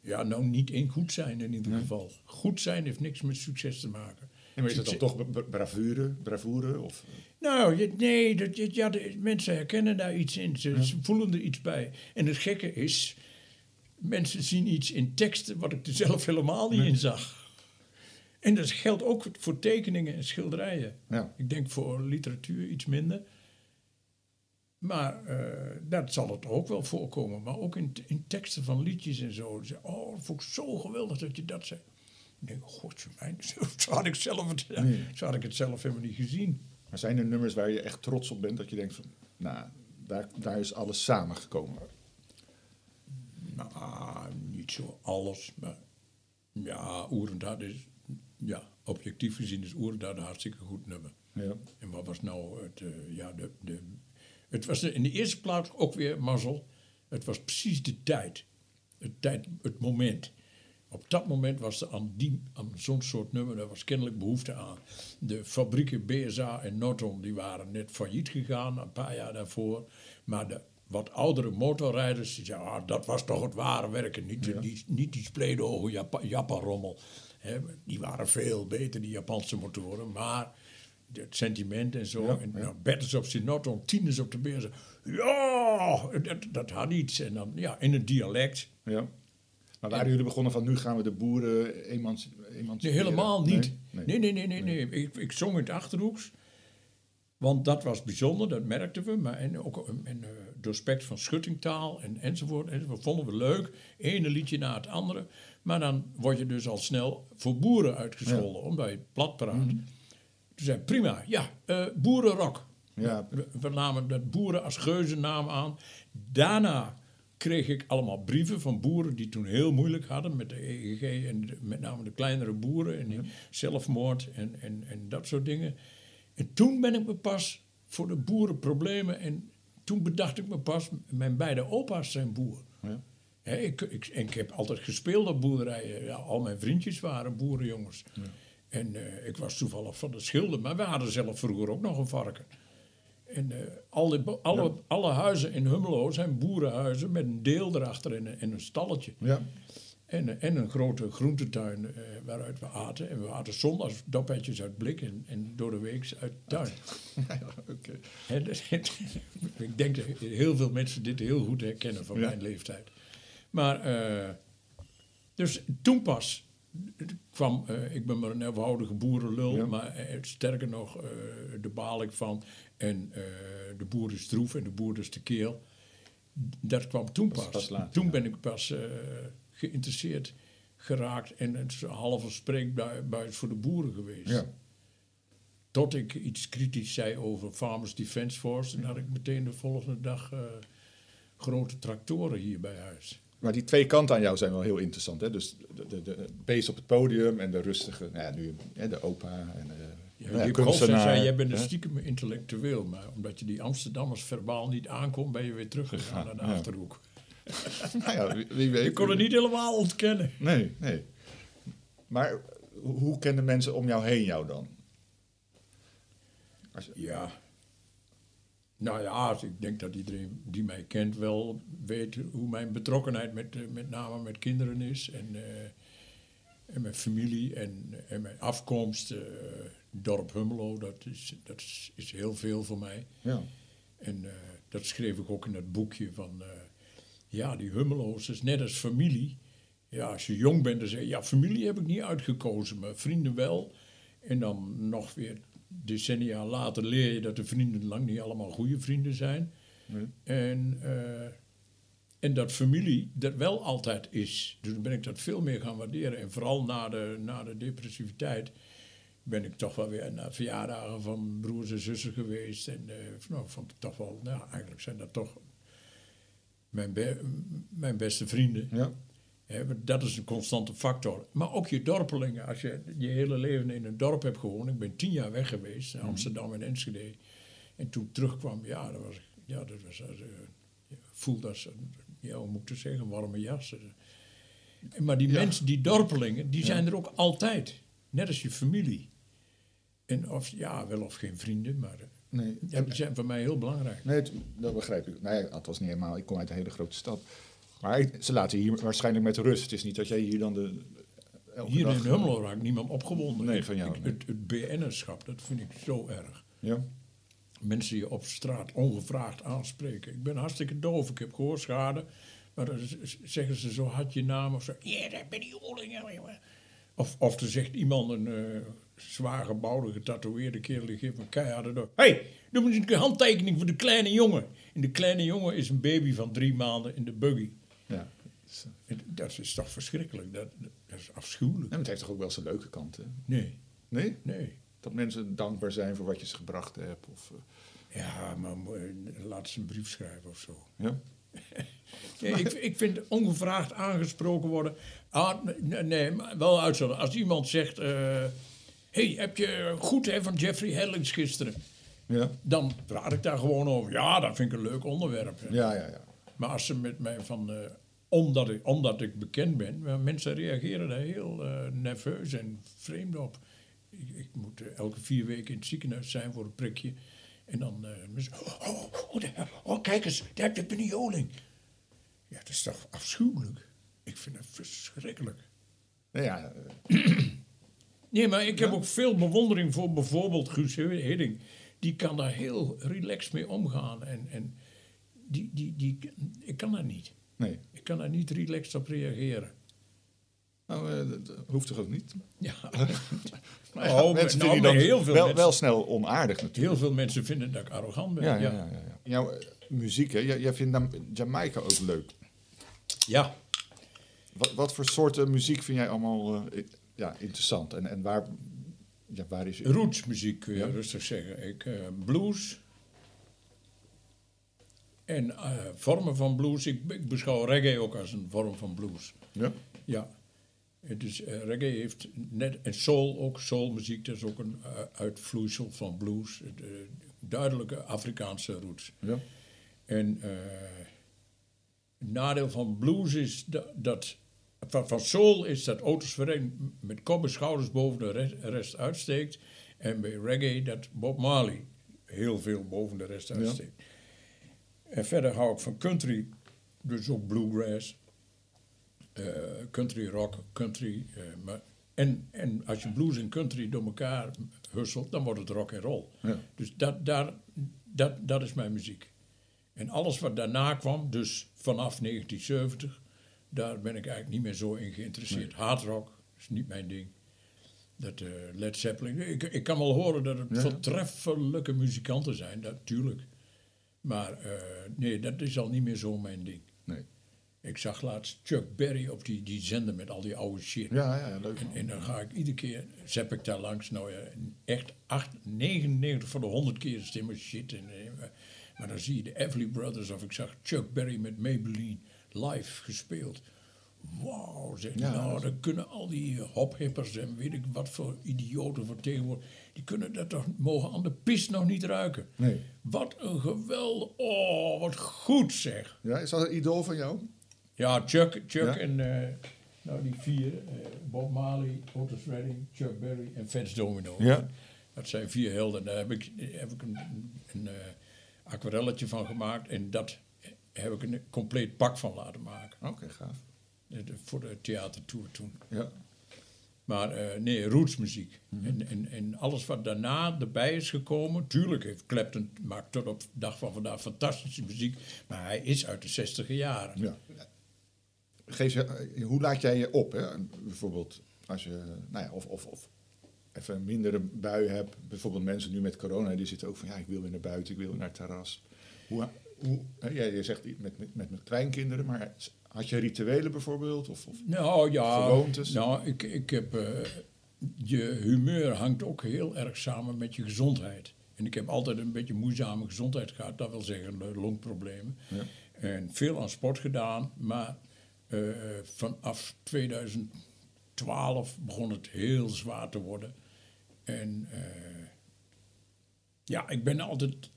Ja, nou niet één goed zijn in ieder geval. Goed zijn heeft niks met succes te maken. En maar is dat dan toch bra- bravoure, bravoure of... Nou, nee, dat, ja, de, mensen herkennen daar iets in. Ze, ze voelen er iets bij. En het gekke is, mensen zien iets in teksten wat ik er zelf helemaal niet in zag. En dat geldt ook voor tekeningen en schilderijen. Ja. Ik denk voor literatuur iets minder. Maar eh, dat zal het ook wel voorkomen. Maar ook in, in teksten van liedjes en zo. Oh, dat vond ik zo geweldig dat je dat zei. Ik denk, god, mijn, zo had ik, zelf het, zo had ik het zelf helemaal niet gezien. Maar zijn er nummers waar je echt trots op bent, dat je denkt van, nou, daar, daar is alles samengekomen? Nou, niet zo alles, maar ja, Oerendad is, ja, objectief gezien is Oerendad een hartstikke goed nummer. Ja. En wat was nou het, eh, ja, de, de, het was in de eerste plaats ook weer mazzel. Het was precies de tijd, het, tijd, het moment. Op dat moment was er aan, die, aan zo'n soort nummer, daar was kennelijk behoefte aan. De fabrieken BSA en Norton die waren net failliet gegaan, een paar jaar daarvoor. Maar de wat oudere motorrijders, die zeiden, ah, dat was toch het ware werken. Niet, die, niet die spleedogen Japa, Japanrommel. Die waren veel beter, die Japanse motoren. Maar het sentiment en zo. en nou, betters op zijn Norton, tieners op de BSA. Ja, dat, dat had iets. En dan, ja, in het dialect. ja. Maar waren jullie begonnen van, nu gaan we de boeren emans Nee, emanciperen? helemaal niet. Nee? Nee, nee, nee, nee. nee, Ik, ik zong in het Achterhoeks. Want dat was bijzonder, dat merkten we. Maar en ook een, eh, doorspekt van schuttingtaal en, enzovoort, enzovoort. Vonden we leuk. Ene liedje na het andere. Maar dan word je dus al snel voor boeren uitgescholden. Omdat je plat praat. Mhm. Toen zei prima, ja, eh boerenrock. Ja. We, we namen dat boeren als geuzennaam aan. Daarna kreeg ik allemaal brieven van boeren die toen heel moeilijk hadden met de EEG en de- met name de kleinere boeren en zelfmoord en, en, en dat soort dingen. En toen ben ik me pas voor de boerenproblemen en toen bedacht ik me pas, mijn beide opa's zijn boer. Ja. Ik, ik, en ik heb altijd gespeeld op boerderijen. Ja, al mijn vriendjes waren boerenjongens. En eh, ik was toevallig van de schilder, maar we hadden zelf vroeger ook nog een varken. En alle, alle, alle huizen in Hummelo zijn boerenhuizen met een deel erachter en een, en een stalletje. Ja. En, en een grote groentetuin eh, waaruit we aten. En we aten zondags dopetjes uit blik en, en door de week uit de tuin. Ja, dat- ik denk dat heel veel mensen dit heel goed herkennen van mijn leeftijd. Maar, eh, dus toen pas kwam, eh, ik ben maar een eenvoudige boerenlul, Ja. maar sterker nog, daar baal ik van. En eh, de boer is troef en de boer is te keel. Dat kwam toen pas. pas later, toen ja. ben ik pas eh, geïnteresseerd geraakt en het is een halve spreekbuis voor de boeren geweest. Ja. Tot ik iets kritisch zei over Farmers Defence Force. En had ik meteen de volgende dag eh, grote tractoren hier bij huis. Maar die twee kanten aan jou zijn wel heel interessant. Hè? Dus de, de, de beest op het podium en de rustige, nou ja, nu hè, de opa en de Ja, kunstenaar, zei, jij bent een hè? stiekem intellectueel. Maar omdat je die Amsterdammers verbaal niet aankomt, ben je weer teruggegaan naar de. Achterhoek. Nou ja, wie, wie weet. Je kon het niet helemaal ontkennen. Nee, nee. Maar hoe, kennen mensen om jou heen jou dan? Als je- Ja. Nou ja, ik denk dat iedereen die mij kent wel weet hoe mijn betrokkenheid met, eh, met name met kinderen is. En, eh, en mijn familie en, en mijn afkomst. eh, dorp Hummelo, dat, is, dat is, is heel veel voor mij. ja. En eh, dat schreef ik ook in dat boekje van... eh, ja, die Hummelo's is net als familie. Ja, als je jong bent, dan zeg je... Ja, familie heb ik niet uitgekozen, maar vrienden wel. En dan nog weer decennia later leer je dat de vrienden lang niet allemaal goede vrienden zijn. Nee. En, eh, en dat familie dat wel altijd is. Dus dan ben ik dat veel meer gaan waarderen. En vooral na de, na de depressiviteit ben ik toch wel weer naar verjaardagen van broers en zussen geweest. En eh nou, vond ik toch wel, nou, eigenlijk zijn dat toch mijn, be- mijn beste vrienden. Ja. Hè, want dat is een constante factor. Maar ook je dorpelingen. Als je je hele leven in een dorp hebt gewoond. Ik ben tien jaar weg geweest. naar Amsterdam en Enschede. En toen terugkwam, ja, dat was, ja, dat was ja, voelde als, ja, hoe moet ik het zeggen, een warme jas. Maar die Ja. mensen, die dorpelingen, die zijn er ook altijd. Net als je familie. En of, ja, wel of geen vrienden, maar eh, Nee, ja, die zijn voor mij heel belangrijk. nee het- dat begrijp ik. Nee, althans niet helemaal. Ik kom uit een hele grote stad. Maar ik- ze laten hier waarschijnlijk met rust. Het is niet dat jij hier dan de... Hier dag- in Hummelo raakt niemand opgewonden. Nee, Ik- van jou, ik- nee. Het, het BN'erschap, dat vind ik zo erg. Ja? Mensen je op straat ongevraagd aanspreken. Ik ben hartstikke doof, ik heb gehoorschade. Maar dan zeggen ze zo hard je naam of zo. Ja, daar ben die jongen." Of, of er zegt iemand, een eh zwaar gebouwde, getatoeëerde kerel, die geeft me keiharde door. Hé, hey, doe eens een handtekening voor de kleine jongen. En de kleine jongen is een baby van drie maanden in de buggy. Ja. Dat is toch verschrikkelijk, dat, dat is afschuwelijk. En het heeft toch ook wel zijn leuke kanten? Nee, Nee? nee. Dat mensen dankbaar zijn voor wat je ze gebracht hebt? Of, eh, Ja, maar mo- laat ze een brief schrijven of zo. ja? Nee, ik, ik vind ongevraagd aangesproken worden. Ah, nee, maar wel uitzonderen. Als iemand zegt: eh, hey, heb je goed hè, van Jeffrey Hellings gisteren? Ja? Dan praat ik daar gewoon over. Ja, dat vind ik een leuk onderwerp. hè. Ja, ja, ja. Maar als ze met mij van. eh, omdat, ik, omdat ik bekend ben, mensen reageren daar heel eh, nerveus en vreemd op. Ik, ik moet eh, elke vier weken in het ziekenhuis zijn voor een prikje. En dan. mensen, oh, oh, oh, oh, kijk eens, daar heb je Benny Joling. Ja, dat is toch afschuwelijk? Ik vind het verschrikkelijk. Ja eh, Nee, maar ik heb ook veel bewondering voor bijvoorbeeld Guus Hidding. Die kan daar heel relaxed mee omgaan. En, en die, die, die, ik kan daar niet. nee. Ik kan daar niet relaxed op reageren. Nou, eh, dat, hoeft toch ook niet? Ja. Nou, Oh, mensen nou, vinden maar dan heel veel wel, mensen- wel snel onaardig natuurlijk. Heel veel mensen vinden dat ik arrogant ben. Ja, Ja, ja, ja. Jouw eh, muziek, hè? Jij, jij vindt dan Jamaica ook leuk. Ja. Wat, wat voor soorten muziek vind jij allemaal eh, ja, interessant? En, en waar, ja, waar is. Rootsmuziek kun je Ja. rustig zeggen. Ik, eh, blues. En eh, vormen van blues. Ik, ik beschouw reggae ook als een vorm van blues. Ja? Ja. Het is, eh, reggae heeft net, en soul ook, soulmuziek, dat is ook een uitvloeisel van blues. Het, duidelijke Afrikaanse roots. Ja? En het nadeel van blues is dat, dat van, van soul is dat Otis Redding met kop en schouders boven de rest, rest uitsteekt. En bij reggae dat Bob Marley heel veel boven de rest uitsteekt. En verder hou ik van country, dus ook bluegrass, eh, country rock, country. eh, maar, en, en als je blues en country door elkaar husselt, dan wordt het rock en roll. Ja. Dus dat, daar, dat, dat is mijn muziek. En alles wat daarna kwam, dus vanaf 1970, daar ben ik eigenlijk niet meer zo in geïnteresseerd. Hard rock is niet mijn ding. Dat eh, Led Zeppelin. Ik, ik kan wel horen dat het Ja. voortreffelijke muzikanten zijn, natuurlijk. Maar eh, nee, dat is al niet meer zo mijn ding. Nee. Ik zag laatst Chuck Berry op die, die zender met al die oude shit. Ja, ja, leuk. En, en dan ga ik iedere keer, zap ik daar langs. Nou ja, echt 8, 99 van de 100 keer stemmen shit. En, eh, maar dan zie je de Everly Brothers of ik zag Chuck Berry met Maybelline live gespeeld. Wauw, zeg Ja, nou, dan kunnen al die hophippers en weet ik wat voor idioten voor tegenwoordig, die kunnen dat toch, mogen aan de pis nog niet ruiken. Nee. Wat een geweldig, oh, wat goed zeg. Ja, is dat een idool van jou? Ja, Chuck, Chuck Ja? en eh, nou die vier, eh, Bob Marley, Otis Redding, Chuck Berry en Fats Domino. Ja. Dat zijn vier helden. Daar heb ik, heb ik een, een eh, aquarelletje van gemaakt en dat heb ik een compleet pak van laten maken. Oké, gaaf. De- Voor de theatertour toen. Ja. Maar eh, nee, rootsmuziek. en, en, en alles wat daarna erbij is gekomen. Tuurlijk heeft Clapton maakt tot op de dag van vandaag fantastische muziek. Maar hij is uit de zestiger jaren. ja. Geef je, eh, hoe laat jij je op? Hè? Bijvoorbeeld als je, nou ja, of, of, of even een mindere bui hebt. Bijvoorbeeld mensen nu met corona, die zitten ook van, ja, ik wil weer naar buiten, ik wil weer naar het terras. Hoe, hoe, ja, je zegt met, met, met, met kleinkinderen, maar had je rituelen bijvoorbeeld? Of, of, Nou ja, Gewoontes? nou, ik, ik heb, eh, je humeur hangt ook heel erg samen met je gezondheid. En ik heb altijd een beetje moeizame gezondheid gehad, dat wil zeggen eh, longproblemen. Ja. En veel aan sport gedaan, maar eh, vanaf 2012 begon het heel zwaar te worden. En eh, ja, ik ben altijd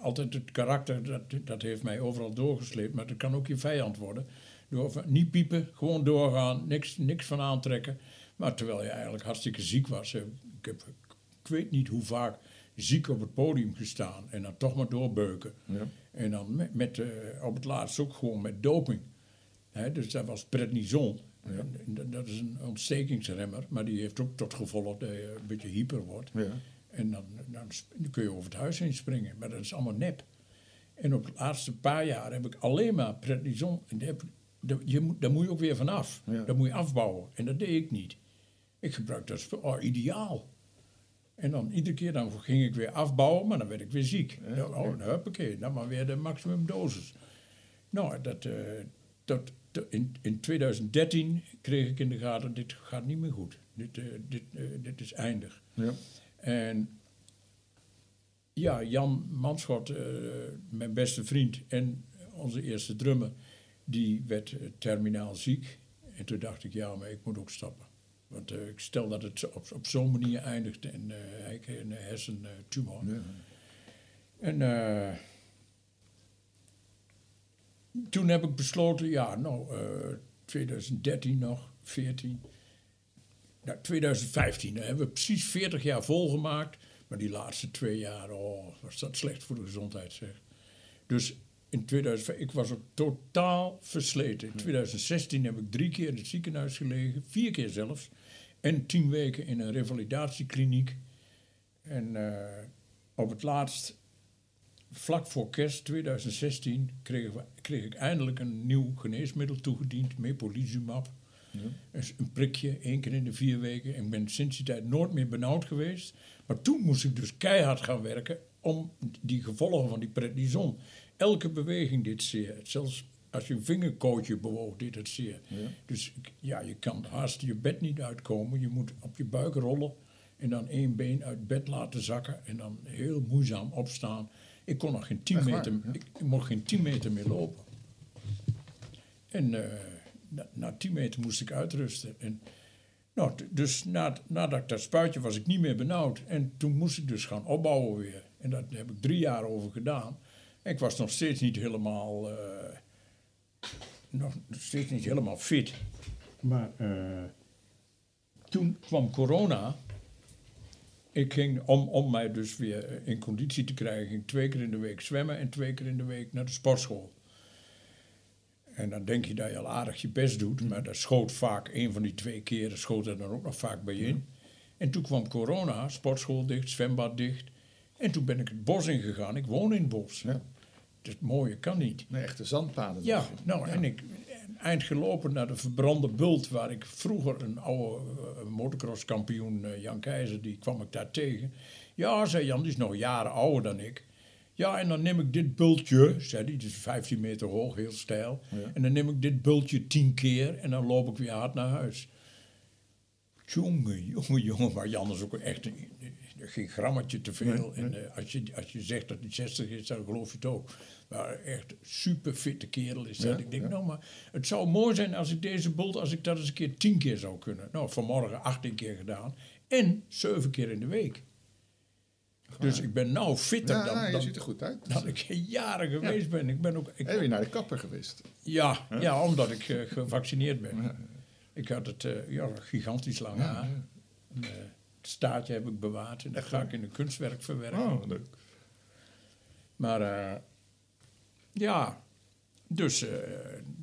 altijd het karakter, dat, dat heeft mij overal doorgesleept. Maar dat kan ook je vijand worden. Door niet piepen, gewoon doorgaan, niks, niks van aantrekken. Maar terwijl je eigenlijk hartstikke ziek was. hè. Ik heb, ik weet niet hoe vaak ziek op het podium gestaan. En dan toch maar doorbeuken. Ja. En dan met, met, eh, op het laatst ook gewoon met doping. Hè, dus dat was prednison. En dat- dat is een ontstekingsremmer, maar die heeft ook tot gevolg dat je een beetje hyper wordt. Ja. En dan, dan, kun je over het huis heen springen, maar dat is allemaal nep. En op de laatste paar jaar heb ik alleen maar prednison. En daar, heb, daar- je moet, daar moet je ook weer vanaf. Ja. Dat moet je afbouwen. En dat deed ik niet. Ik gebruik dat als oh, ideaal. En dan iedere keer dan ging ik weer afbouwen, maar dan werd ik weer ziek. Ja, oké. oh, dan huppakee, dan maar weer de maximum dosis. Nou, dat, eh, dat, dat- in, in 2013 kreeg ik in de gaten, dit gaat niet meer goed. Dit, eh, dit, eh, dit is eindig. Ja. En ja, Jan Manschot, eh, mijn beste vriend en onze eerste drummer, die werd eh, terminaal ziek. En toen dacht ik, ja, maar ik moet ook stappen. Want eh, ik stel dat het op, op zo'n manier eindigt en hij kreeg een hersentumor. Ja. En toen heb ik besloten, ja, nou, eh 2013 nog, 14. Nou, 2015, dan hebben we precies 40 jaar volgemaakt. Maar die laatste twee jaar, oh, was dat slecht voor de gezondheid, zeg. Dus in 2005, ik was ook totaal versleten. In 2016 heb ik drie keer in het ziekenhuis gelegen, vier keer zelfs. En tien weken in een revalidatiekliniek. En eh, op het laatst vlak voor kerst 2016 kreeg, we- kreeg ik eindelijk een nieuw geneesmiddel toegediend, mepolizumab. Dus een prikje, één keer in de vier weken. En ik ben sinds die tijd nooit meer benauwd geweest. Maar toen moest ik dus keihard gaan werken om die gevolgen van die prednison. Elke beweging deed zeer. Zelfs als je een vingerkootje bewoog, deed het zeer. Dus ja, je kan haast je bed niet uitkomen. Je moet op je buik rollen en dan één been uit bed laten zakken. En dan heel moeizaam opstaan. Ik kon nog geen 10 Echt waar, meter, ja. ik, ik mocht geen 10 meter meer lopen. En eh, na, na 10 meter moest ik uitrusten. En, nou, dus na, nadat ik dat spuitje was ik niet meer benauwd. En toen moest ik dus gaan opbouwen weer. En daar heb ik drie jaar over gedaan. En ik was nog steeds niet helemaal, eh, nog steeds niet helemaal fit. Maar eh, toen kwam corona. Ik ging, om, om mij dus weer eh, in conditie te krijgen, ging twee keer in de week zwemmen en twee keer in de week naar de sportschool. En dan denk je dat je al aardig je best doet, maar dat schoot vaak, een van die twee keren schoot er dan ook nog vaak bij in. En toen kwam corona, sportschool dicht, zwembad dicht. En toen ben ik het bos ingegaan. Ik woon in het bos. Ja. Het mooie kan niet. Nee, echte zandpaden. Ja, nog. nou, en ik eind gelopen naar de verbrande bult, waar ik vroeger een oude eh, motocrosskampioen, eh, Jan Keizer, die kwam ik daar tegen. Ja, zei Jan, die is nog jaren ouder dan ik. Ja, en dan neem ik dit bultje, zei hij, dus 15 meter hoog, heel steil. En dan neem ik dit bultje 10 keer en dan loop ik weer hard naar huis. Jongen, jongen, jongen, maar Jan is ook echt een- geen grammetje te veel. En eh, als, je, als je zegt dat hij 60 is, dan geloof je het ook. Maar echt super fitte kerel is dat. Ja, ik denk, ja. nou, maar het zou mooi zijn als ik deze bult, als ik dat eens een keer 10 keer zou kunnen. Nou, vanmorgen 18 keer gedaan. En 7 keer in de week. Dus ik ben nou fitter Ja, dan, je ziet er goed uit. dan ik jaren geweest ben. Ik ben ook... Ik, weer naar de kapper geweest. ja, ja, omdat ik eh, gevaccineerd ben. Ik had het eh, ja, gigantisch lang haar. En, eh, het staartje heb ik bewaard en dat ga ik in een kunstwerk verwerken. Oh, leuk. Maar ja, dus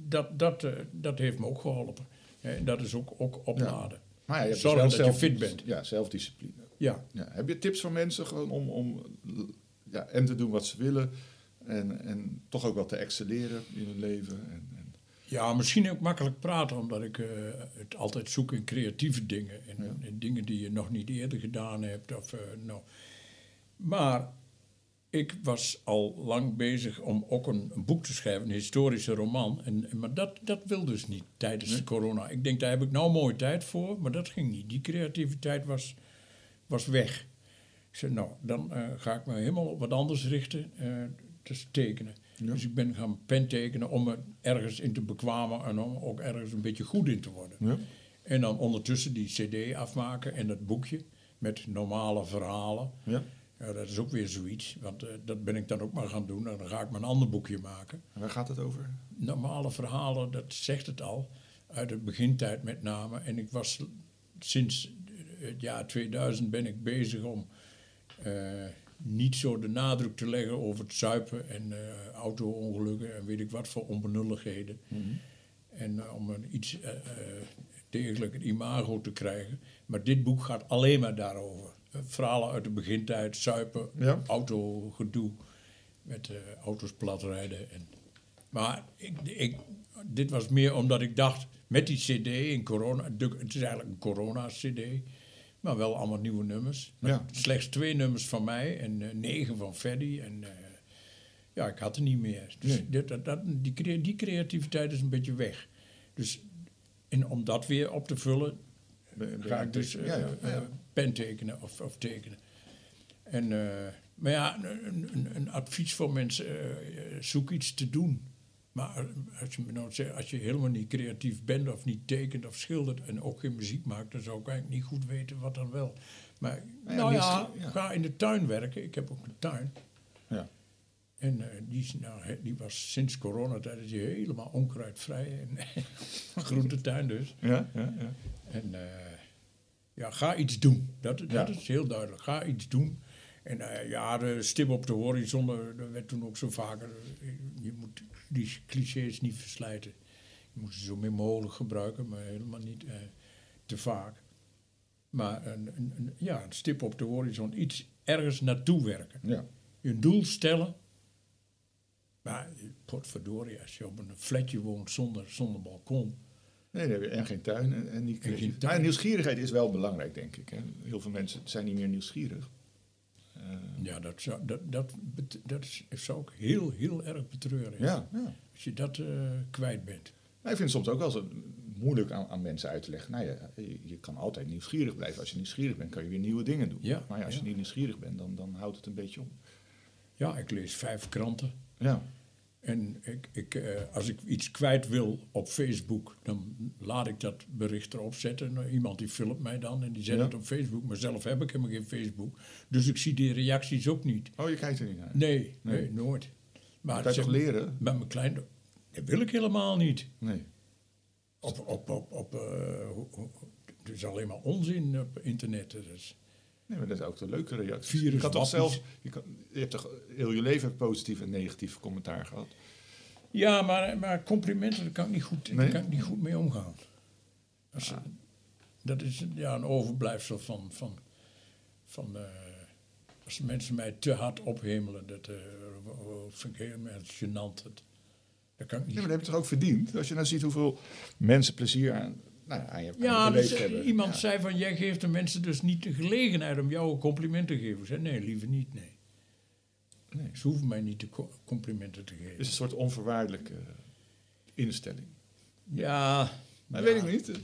dat, dat, dat heeft me ook geholpen. En dat is ook, ook opladen. Maar ja, je hebt Zorgen dus dat je zelf- fit bent. Ja, zelfdiscipline. Ja, Ja. Heb je tips voor mensen gewoon om, om ja, en te doen wat ze willen en, en toch ook wel te excelleren in hun leven? En, en, ja misschien ook makkelijk praten, omdat ik eh, het altijd zoek in creatieve dingen. En, en dingen die je nog niet eerder gedaan hebt. Of, nou. Maar ik was al lang bezig om ook een, een boek te schrijven, een historische roman. En, en- maar dat, dat wil dus niet tijdens de corona. Ik denk, daar heb ik nou mooi tijd voor, maar dat ging niet. Die creativiteit was, was weg. Ik zei, nou, dan eh, ga ik me helemaal op wat anders richten, dus tekenen. Dus ik ben gaan pen tekenen om er ergens in te bekwamen en om ook ergens een beetje goed in te worden. Ja. En dan ondertussen die cd afmaken en dat boekje met normale verhalen. Ja. Ja, dat is ook weer zoiets, want eh, dat ben ik dan ook maar gaan doen. En dan ga ik mijn ander boekje maken. En waar gaat het over? Normale verhalen, dat zegt het al, uit de begintijd met name. En ik was sinds het jaar 2000 ben ik bezig om eh, niet zo de nadruk te leggen over het zuipen en eh auto-ongelukken en weet ik wat voor onbenulligheden. En eh, om een iets eh, degelijk een imago te krijgen. Maar dit boek gaat alleen maar daarover. Verhalen uit de begintijd, zuipen, Ja. autogedoe, met auto's platrijden. En, maar ik, ik, dit was meer omdat ik dacht, met die cd in corona, het is eigenlijk een corona-cd, maar wel allemaal nieuwe nummers. Ja. Slechts twee nummers van mij en eh, negen van Freddy. En eh, ja, ik had er niet meer. Dus Nee. dit, dat, dat- die, die creativiteit is een beetje weg. Dus en om dat weer op te vullen, ga ik dus eh, ja, pen tekenen of, of tekenen. En, maar ja, een, een, een advies voor mensen, zoek iets te doen. Maar als je, me nou zegt, als je helemaal niet creatief bent of niet tekent of schildert en ook geen muziek maakt, dan zou ik eigenlijk niet goed weten wat dan wel. Maar ja, nou ja, ga in de tuin werken. Ik heb ook een tuin. Ja. En eh, die, nou, die was sinds coronatijd is die helemaal onkruidvrij. En groentetuin dus. Ja, ja, ja. En eh, ja, ga iets doen. Dat, dat is heel duidelijk. Ga iets doen. En eh, ja, de stip op de horizon, dat werd toen ook zo vaker. eh, Je moet die clichés niet verslijten. Je moet ze zo min mogelijk gebruiken, maar helemaal niet eh, te vaak. Maar een, een, een- ja, een stip op de horizon, iets ergens naartoe werken. ja. Je een doel stellen. Maar potverdorie, als je op een flatje woont zonder, zonder balkon. Nee, nee, en geen tuin. En, en geen tuin. Maar nieuwsgierigheid is wel belangrijk, denk ik. Hè. Heel veel mensen zijn niet meer nieuwsgierig. Eh, Ja, dat zou, dat, dat, dat is, zou ik heel, heel erg betreuren. ja, ja. Als je dat eh, kwijt bent. Maar ik vind het soms ook wel zo moeilijk aan, aan mensen uit te leggen. Nou ja, je, je kan altijd nieuwsgierig blijven. Als je nieuwsgierig bent, kan je weer nieuwe dingen doen. Ja, maar ja, als je niet nieuwsgierig bent, dan, dan houdt het een beetje op. Ja, ik lees vijf kranten. Ja, En ik, ik, eh, als ik iets kwijt wil op Facebook, dan laat ik dat bericht erop zetten. Nou, iemand die filmt mij dan en die zet Ja. het op Facebook. Maar zelf heb ik helemaal geen Facebook. Dus ik zie die reacties ook niet. Oh, je kijkt er niet naar. Nee, nee, Nee. nooit. Maar kan je toch leren? Met mijn klein... Dat wil ik helemaal niet. Nee. Op, op, op, op, hoe- het is alleen maar onzin op internet. Is, Nee, maar dat is ook de leuke reactie. Virus je kan toch wappies. zelf... Je, kan, je hebt toch heel je leven positief en negatief commentaar gehad? Ja, maar, maar complimenten, daar kan ik niet goed, daar kan ik niet goed mee omgaan. Als, Dat is ja, een overblijfsel van... van, van eh, als mensen mij te hard ophemelen, dat eh, vind ik heel erg gênant. Dat, dat kan ik niet. Nee, maar dat heb je toch ook verdiend? Als je nou ziet hoeveel mensen plezier aan, nou, ja, aan je, aan je Ja, beleefd dus, eh, hebben. iemand Ja. zei van, jij geeft de mensen dus niet de gelegenheid om jou een compliment te geven. Ik zei, nee, liever niet, nee. Nee. Ze hoeven mij niet de co- complimenten te geven. Het is een soort onvoorwaardelijke instelling. Ja, Maar ja. weet ik niet.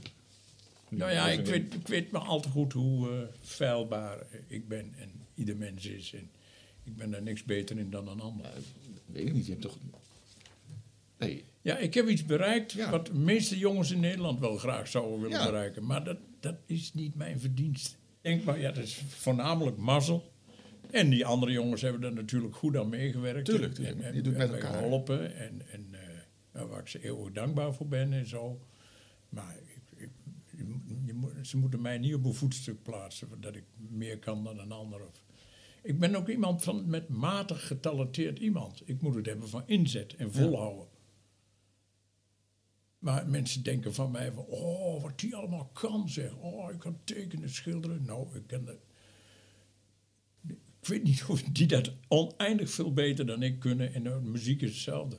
Nou ja, ik weet, ik weet maar al te goed hoe eh feilbaar ik ben en ieder mens is. En ik ben daar niks beter in dan een ander. Weet ik niet. Je hebt toch... Nee. Ja, ik heb iets bereikt Ja. wat de meeste jongens in Nederland wel graag zouden willen Ja. bereiken. Maar dat, dat is niet mijn verdienst. Denk maar, ja, dat is voornamelijk mazzel. En die andere jongens hebben er natuurlijk goed aan meegewerkt. Tuurlijk, En- tuurlijk. En, Je doet en met elkaar. geholpen. En, en eh, nou, waar ik ze eeuwig dankbaar voor ben en zo. Maar ik, ik- je ze moeten mij niet op een voetstuk plaatsen... dat ik meer kan dan een ander. Of, ik ben ook iemand van met matig getalenteerd iemand. Ik moet het hebben van inzet en volhouden. Maar mensen denken van mij van, oh, wat die allemaal kan, zeg. Oh, ik kan tekenen, schilderen. Nou, ik dat... Ik weet niet of die dat oneindig veel beter dan ik kunnen. En de muziek is hetzelfde.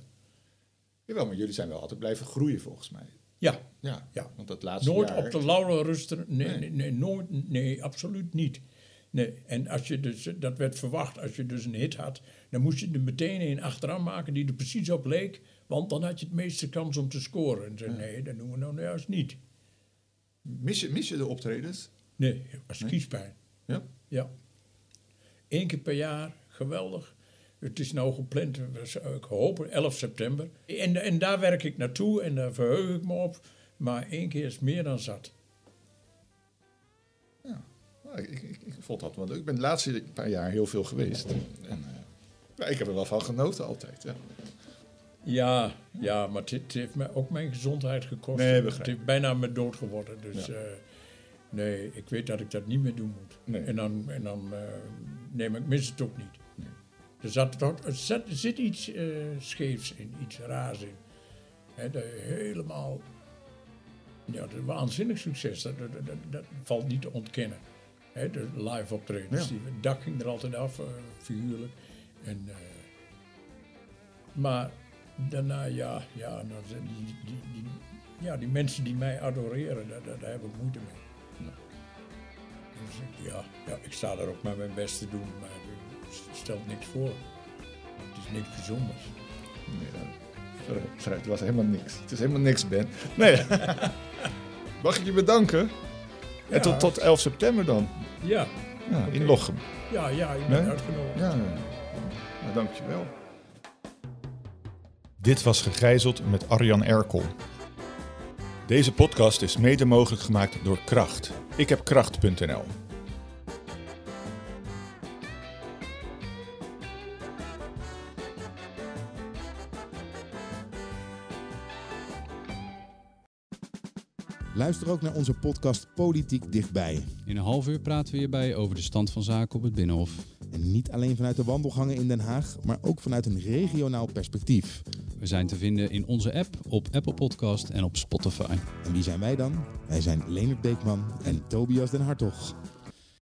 Jawel, maar jullie zijn wel altijd blijven groeien volgens mij. Ja, Ja, Ja. want dat laatste nooit jaar... op de lauren rusten. Nee, Nee. nee. Nee, nooit, nee, absoluut niet. Nee, en als je dus, dat werd verwacht, als je dus een hit had, dan moest je er meteen een achteraan maken die er precies op leek, want dan had je het meeste kans om te scoren. En zei, nee, dat doen we nou juist niet. Mis je, mis je de optredens? Nee, als kiespijn. Ja? Ja. Eén keer per jaar, geweldig. Het is nou gepland, eh, ik hoop 11 september. En, en daar werk ik naartoe en daar verheug ik me op. Maar één keer is meer dan zat. Ja. Nou, ik, ik, ik vond dat, want ik ben de laatste paar jaar heel veel geweest. En, uh, ik heb er wel van genoten altijd. Ja, ja, ja maar het, heeft me ook mijn gezondheid gekost. Nee, het heeft bijna me dood geworden. Dus ja. uh, nee, ik weet dat ik dat niet meer doen moet. Nee. En dan, en dan uh, nee, maar ik mis het ook niet. Nee. Er, zat, er zit, er zit iets scheefs in, iets raars in. He, helemaal ja, dat is waanzinnig succes. Dat, dat, dat, dat, valt niet te ontkennen. He, de live optredens. Ja. Het dak ging er altijd af, uh, figuurlijk. En, uh, maar daarna, ja, ja, nou, die, die, die, ja, die mensen die mij adoreren, daar, daar, daar heb ik moeite mee. Ja. Dus ik, ja, ja, ik sta er ook maar mijn best te doen, maar het stelt niks voor. Het is niks bijzonders. Nee, Sorry, het was helemaal niks. Het is helemaal niks, Ben. Nee. Mag ik je bedanken? Ja. En tot, tot 11 september dan? Ja. ja. In Lochem. Ja, ja, je bent nee? uitgenodigd. Ja, nou, dank je wel. Dit was Gegijzeld met Arjan Erkel. Deze podcast is mede mogelijk gemaakt door Kracht. Ik heb kracht.nl. Luister ook naar onze podcast Politiek Dichtbij. In een half uur praten we hierbij over de stand van zaken op het Binnenhof. En niet alleen vanuit de wandelgangen in Den Haag, maar ook vanuit een regionaal perspectief. We zijn te vinden in onze app, op Apple Podcast en op Spotify. En wie zijn wij dan? Wij zijn Leonard Beekman en Tobias den Hartog.